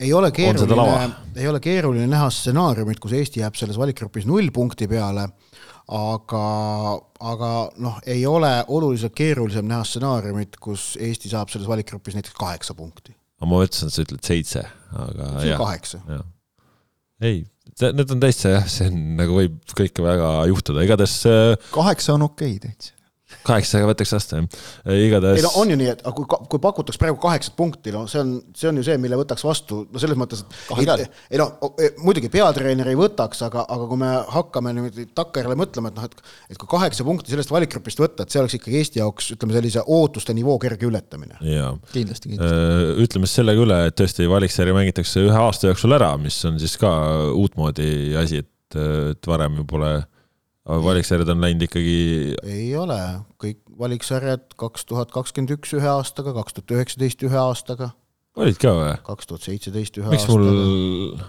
Speaker 2: ei ole keeruline, ei ole keeruline näha stsenaariumit, kus Eesti jääb selles valikgrupis null punkti peale aga, aga noh, ei ole oluliselt keerulisem näha stsenaariumit, kus Eesti saab selles valikgrupis näiteks kaheksa punkti.
Speaker 1: ma mõtlesin, et sa ütled seitse, aga
Speaker 2: see on kaheksa.
Speaker 1: ei, need on täitsa jah, see on nagu võib kõike väga juhtuda, igatahes. Äh,
Speaker 3: kaheksa on okei okay, täitsa
Speaker 1: kaheksaga võtaks vastu, jah. igatahes.
Speaker 2: ei no on ju nii, et kui, kui pakutakse praegu kaheksat punkti, no see on, see on ju see, mille võtaks vastu, no selles mõttes, et ei, ei no muidugi peatreener ei võtaks, aga, aga kui me hakkame niimoodi takkajärele mõtlema, et noh, et et kui kaheksa punkti sellest valikgrupist võtta, et see oleks ikkagi Eesti jaoks, ütleme sellise ootuste nivoo kerge ületamine.
Speaker 3: kindlasti, kindlasti.
Speaker 1: ütleme siis sellega üle, et tõesti valiksarja mängitakse ühe aasta jooksul ära, mis on siis ka uutmoodi asi, et, et varem ju pole aga valiksarjad on läinud ikkagi.
Speaker 2: ei ole, kõik valiksarjad kaks tuhat kakskümmend üks ühe aastaga, kaks tuhat üheksateist ühe aastaga.
Speaker 1: olid ka või?
Speaker 2: kaks tuhat seitseteist ühe
Speaker 1: Miks
Speaker 2: aastaga.
Speaker 1: mul.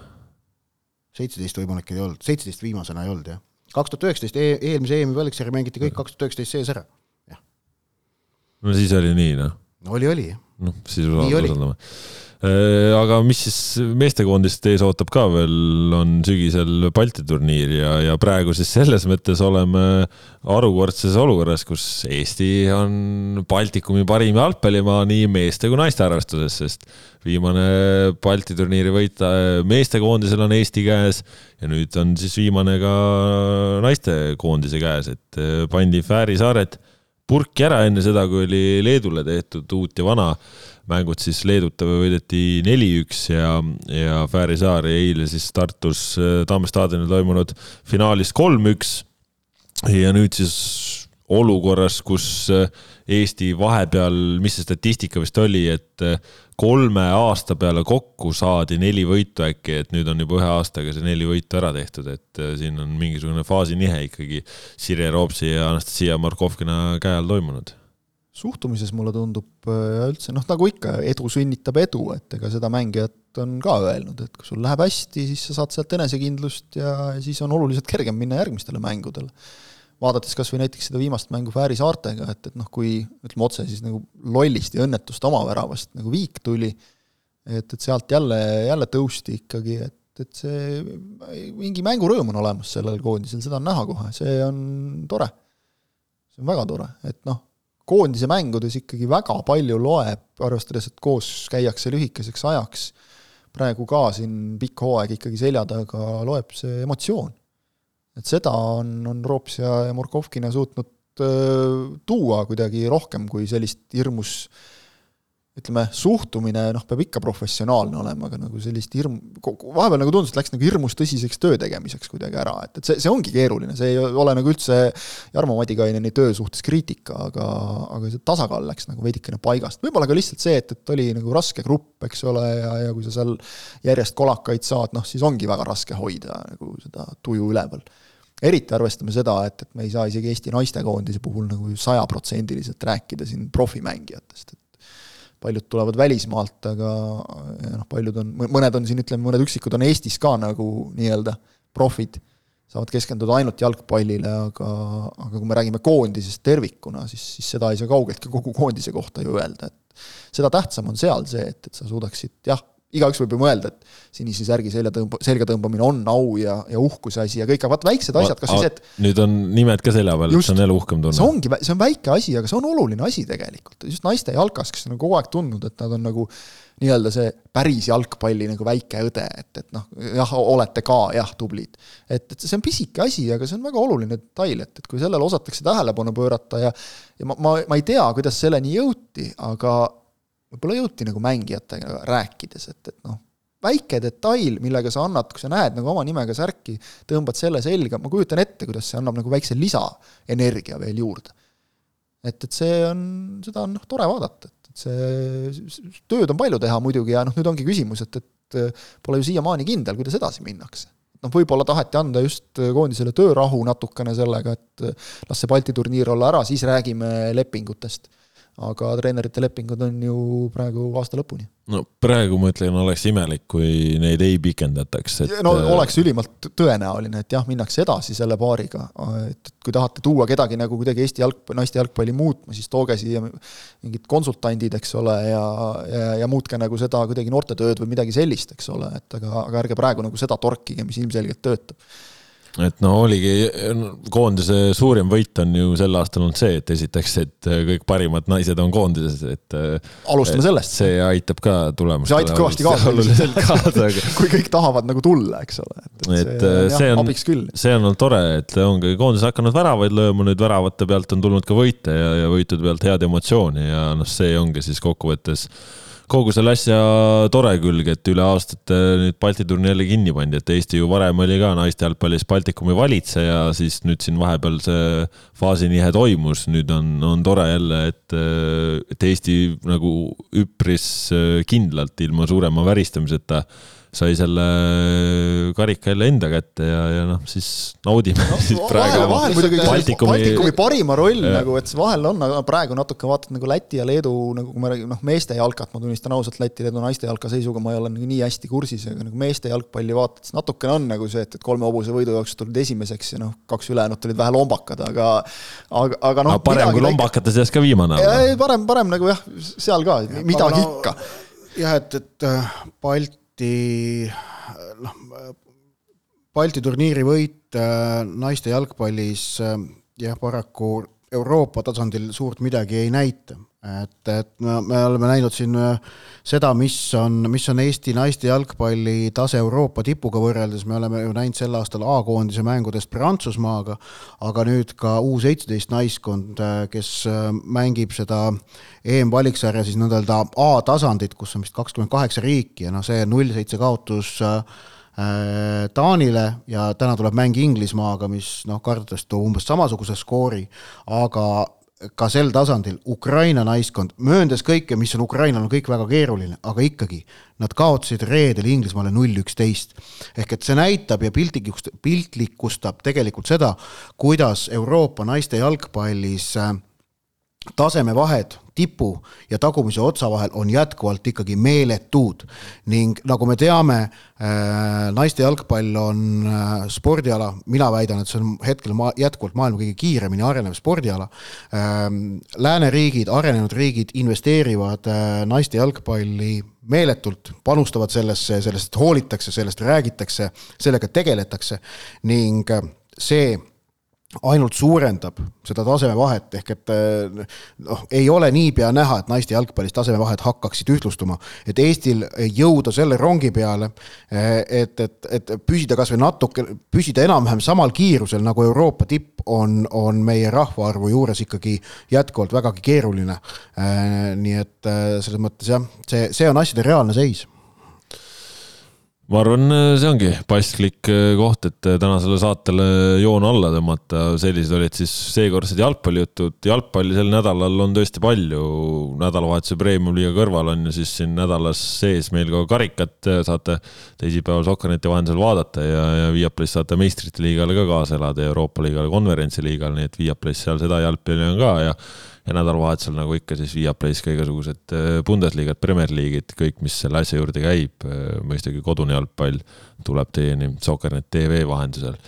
Speaker 2: seitseteist võimalik ei olnud, seitseteist viimasena ei olnud jah. kaks tuhat üheksateist e-, eelmise EM-i valiksarja mängiti kõik kaks tuhat üheksateist sees ära.
Speaker 1: no siis oli nii noh.
Speaker 2: oli, oli.
Speaker 1: noh, siis usaldame aga mis siis meestekoondist ees ootab ka veel, on sügisel Balti turniir ja, ja praegu siis selles mõttes oleme harukordses olukorras, kus Eesti on Baltikumi parim jalgpallimaa nii meeste kui naiste arvestuses, sest viimane Balti turniiri võit meestekoondisel on Eesti käes ja nüüd on siis viimane ka naistekoondise käes, et äh, pandi Fääri saared purki ära enne seda, kui oli Leedule tehtud uut ja vana mängud siis Leedut võideti neli-üks ja, ja Fääri saar eile siis Tartus äh, Tamme staadionil toimunud finaalis kolm-üks. ja nüüd siis olukorras, kus äh, Eesti vahepeal, mis see statistika vist oli, et äh, kolme aasta peale kokku saadi neli võitu äkki, et nüüd on juba ühe aastaga see neli võitu ära tehtud, et siin on mingisugune faasinihe ikkagi Sirje Roopsi ja Anastasia Markovkina käe all toimunud
Speaker 3: suhtumises mulle tundub ja üldse noh, nagu ikka, edu sünnitab edu, et ega seda mängijat on ka öelnud, et kui sul läheb hästi, siis sa saad sealt enesekindlust ja siis on oluliselt kergem minna järgmistele mängudele. Vaadates kas või näiteks seda viimast mängu Fääri saartega, et, et noh, kui ütleme otse, siis nagu lollist ja õnnetust oma väravast nagu viik tuli, et, et sealt jälle, jälle tõusti ikkagi, et, et see mingi mängurõõm on olemas sellel koondisel, seda on näha kohe, see on tore. see on väga tore, et noh koondise mängudes ikkagi väga palju loeb, arvestades, et koos käiakse lühikeseks ajaks, praegu ka siin pikk hooaeg ikkagi selja taga, loeb see emotsioon. Et seda on, on Roops ja, ja Murkovkina suutnud öö, tuua kuidagi rohkem kui sellist hirmus ütleme, suhtumine noh, peab ikka professionaalne olema, aga nagu sellist hirm, vahepeal nagu tundus, et läks nagu hirmus tõsiseks töö tegemiseks kuidagi ära, et, et see, see ongi keeruline, see ei ole nagu üldse Jarmo Madikaineni töö suhtes kriitika, aga, aga see tasakaal läks nagu veidikene paigast, võib-olla ka lihtsalt see, et, et oli nagu raske grupp, eks ole, ja, ja kui sa seal järjest kolakaid saad, noh siis ongi väga raske hoida nagu seda tuju üleval eriti arvestame seda, et, et me ei saa isegi Eesti naistekoondise puhul nagu sajaprotsendiliselt rääkida siin profimängijatest, et paljud tulevad välismaalt, aga noh, paljud on, mõned on siin, ütleme, mõned üksikud on Eestis ka nagu nii-öelda profid, saavad keskenduda ainult jalgpallile, aga, aga kui me räägime koondisest tervikuna, siis, siis seda ei saa kaugeltki kogu koondise kohta ju öelda, et seda tähtsam on seal see, et, et sa suudaksid jah, igaüks võib ju mõelda, et sinise särgi selja tõmb-, selga tõmbamine on au ja, ja uhkuse asi ja kõik, aga vaat väiksed asjad, kas siis, et
Speaker 1: nüüd on nimed ka selja peal, et see on jälle uhkem tunne.
Speaker 3: see ongi, see on väike asi, aga see on oluline asi tegelikult, just naiste jalkas, kes on kogu aeg tundnud, et nad on nagu nii-öelda see päris jalgpalli nagu väike õde, et, et noh, jah, olete ka jah, tublid. et, et see on pisike asi, aga see on väga oluline detail, et, et kui sellele osatakse tähelepanu pöörata ja ja ma, ma, ma ei tea, kuidas selleni jõuti, aga võib-olla jõuti nagu mängijatega rääkides, et, et noh, väike detail, millega sa annad, kui sa näed nagu oma nimega särki, tõmbad selle selga, ma kujutan ette, kuidas see annab nagu väikse lisaenergia veel juurde. et, et see on, seda on noh, tore vaadata, et, et see, tööd on palju teha muidugi ja noh, nüüd ongi küsimus, et, et pole ju siiamaani kindel, kuidas edasi minnakse noh, võib-olla taheti anda just koondisele töörahu natukene sellega, et las see Balti turniir olla ära, siis räägime lepingutest aga treenerite lepingud on ju praegu aasta lõpuni.
Speaker 1: no praegu ma ütlen, oleks imelik, kui neid ei pikendataks,
Speaker 3: et no äh, oleks ülimalt tõenäoline, et jah, minnakse edasi selle paariga, et kui tahate tuua kedagi nagu kuidagi Eesti jalg, naiste jalgpalli muutma, siis tooge siia mingid konsultandid, eks ole, ja, ja, ja muutke nagu seda kuidagi noortetööd või midagi sellist, eks ole, et aga, aga ärge praegu nagu seda torkige, mis ilmselgelt töötab
Speaker 1: et no oligi, koondise suurim võit on ju sel aastal olnud see, et esiteks, et kõik parimad naised on koondises, et.
Speaker 3: alustame sellest.
Speaker 1: see aitab ka tulemustele.
Speaker 3: see aitab kõvasti kaasa, kui kõik tahavad nagu tulla, eks ole.
Speaker 1: et, et see on, see on, see on olnud tore, et ongi koondis hakanud väravaid lööma, nüüd väravate pealt on tulnud ka võite ja, ja võitude pealt head emotsiooni ja noh, see ongi siis kokkuvõttes kogu selle asja tore külg, et üle aastate nüüd Balti turniir jälle kinni pandi, et Eesti ju varem oli ka naiste jalgpallis Baltikumi valitseja, siis nüüd siin vahepeal see faasinihe toimus, nüüd on, on tore jälle, et, et Eesti nagu üpris kindlalt ilma suurema väristamiseta sai selle karika jälle enda kätte ja, ja noh, siis naudime no, siis praegu.
Speaker 3: vahel muidugi Baltikumi, Baltikumi parima roll ja. nagu, et vahel on, aga praegu natuke vaatad nagu Läti ja Leedu nagu kui me räägime, noh, meeste jalkat, ma tunnistan ausalt, Läti-Leedu naiste jalka seisuga ma ei ole nagu nii hästi kursis, aga nagu meeste jalgpalli vaatad, siis natukene on nagu see, et, et kolme hobuse võidu jooksul tulid esimeseks ja noh, kaks ülejäänut olid vähe lombakad, aga aga, aga noh.
Speaker 1: parem kui lombakate seas ka viimane.
Speaker 3: parem, parem nagu jah, seal ka, midagi no, ikka.
Speaker 2: jah, et, et Balt Balti noh, Balti turniiri võit äh, naiste jalgpallis äh, jah, paraku Euroopa tasandil suurt midagi ei näita. Et, et me, me oleme näinud siin äh, seda, mis on, mis on Eesti naiste jalgpalli tase Euroopa tipuga võrreldes, me oleme ju näinud sel aastal A-koondise mängudest Prantsusmaaga, aga nüüd ka U seitseteist naiskond, kes mängib seda EM-valiksarja siis nõnda-öelda A-tasandit, kus on vist kakskümmend kaheksa riiki ja noh, see null seitse kaotus äh, Taanile ja täna tuleb mäng Inglismaaga, mis noh, kardetavasti toob umbes samasuguse skoori, aga ka sel tasandil Ukraina naiskond, mööndes kõike, mis on Ukrainal, on kõik väga keeruline, aga ikkagi, nad kaotasid reedel Inglismaale null üksteist. ehk et see näitab ja piltlikustab, piltlikustab tegelikult seda, kuidas Euroopa naiste jalgpallis äh, tasemevahed tipu ja tagumise otsa vahel on jätkuvalt ikkagi meeletud. Ning nagu me teame äh,, naiste jalgpall on äh, spordiala, mina väidan, et see on hetkel ma-, jätkuvalt maailma kõige kiiremini arenev spordiala. Äh,. lääneriigid, arenenud riigid investeerivad äh, naiste jalgpalli meeletult, panustavad sellesse, sellest hoolitakse, sellest räägitakse, sellega tegeletakse. Ning see ainult suurendab seda tasemevahet, ehk et noh, ei ole niipea näha, et naiste jalgpallis tasemevahed hakkaksid ühtlustuma. et Eestil jõuda selle rongi peale, et, et, et püsida kasvõi natuke, püsida enam-vähem samal kiirusel nagu Euroopa tipp, on, on meie rahvaarvu juures ikkagi jätkuvalt vägagi keeruline. nii et selles mõttes jah, see, see on asjade reaalne seis
Speaker 1: ma arvan, see ongi paslik äh, koht, et äh, tänasele saatele joon alla tõmmata, sellised olid siis seekordsed jalgpallijutud. jalgpalli sel nädalal on tõesti palju, nädalavahetuse premium-liiga kõrval on ju siis siin nädalas sees meil ka karikat, saate teisipäeval Sokkerneti vahendusel vaadata ja, ja Viaplay's saate meistrite liigale ka kaasa elada ja Euroopa liigale, konverentsiliigale, nii et Viaplay's seal seda jalgpalli on ka ja ja nädalavahetusel nagu ikka siis Viaplay's ka igasugused äh, Bundesliigad, Premier League'id, kõik, mis selle asja juurde käib, äh, mõistagi kodune jalgpall tuleb teieni Soccernet tv vahendusel.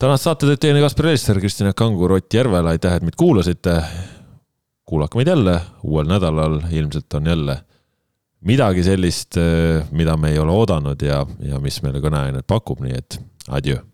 Speaker 1: tänast saate teeb teieni Kaspar Elisser, Kristjan Kangur, Ott Järvela, aitäh, et meid kuulasite. kuulake meid jälle uuel nädalal, ilmselt on jälle midagi sellist, äh, mida me ei ole oodanud ja, ja mis meile kõneainet pakub, nii et adjöö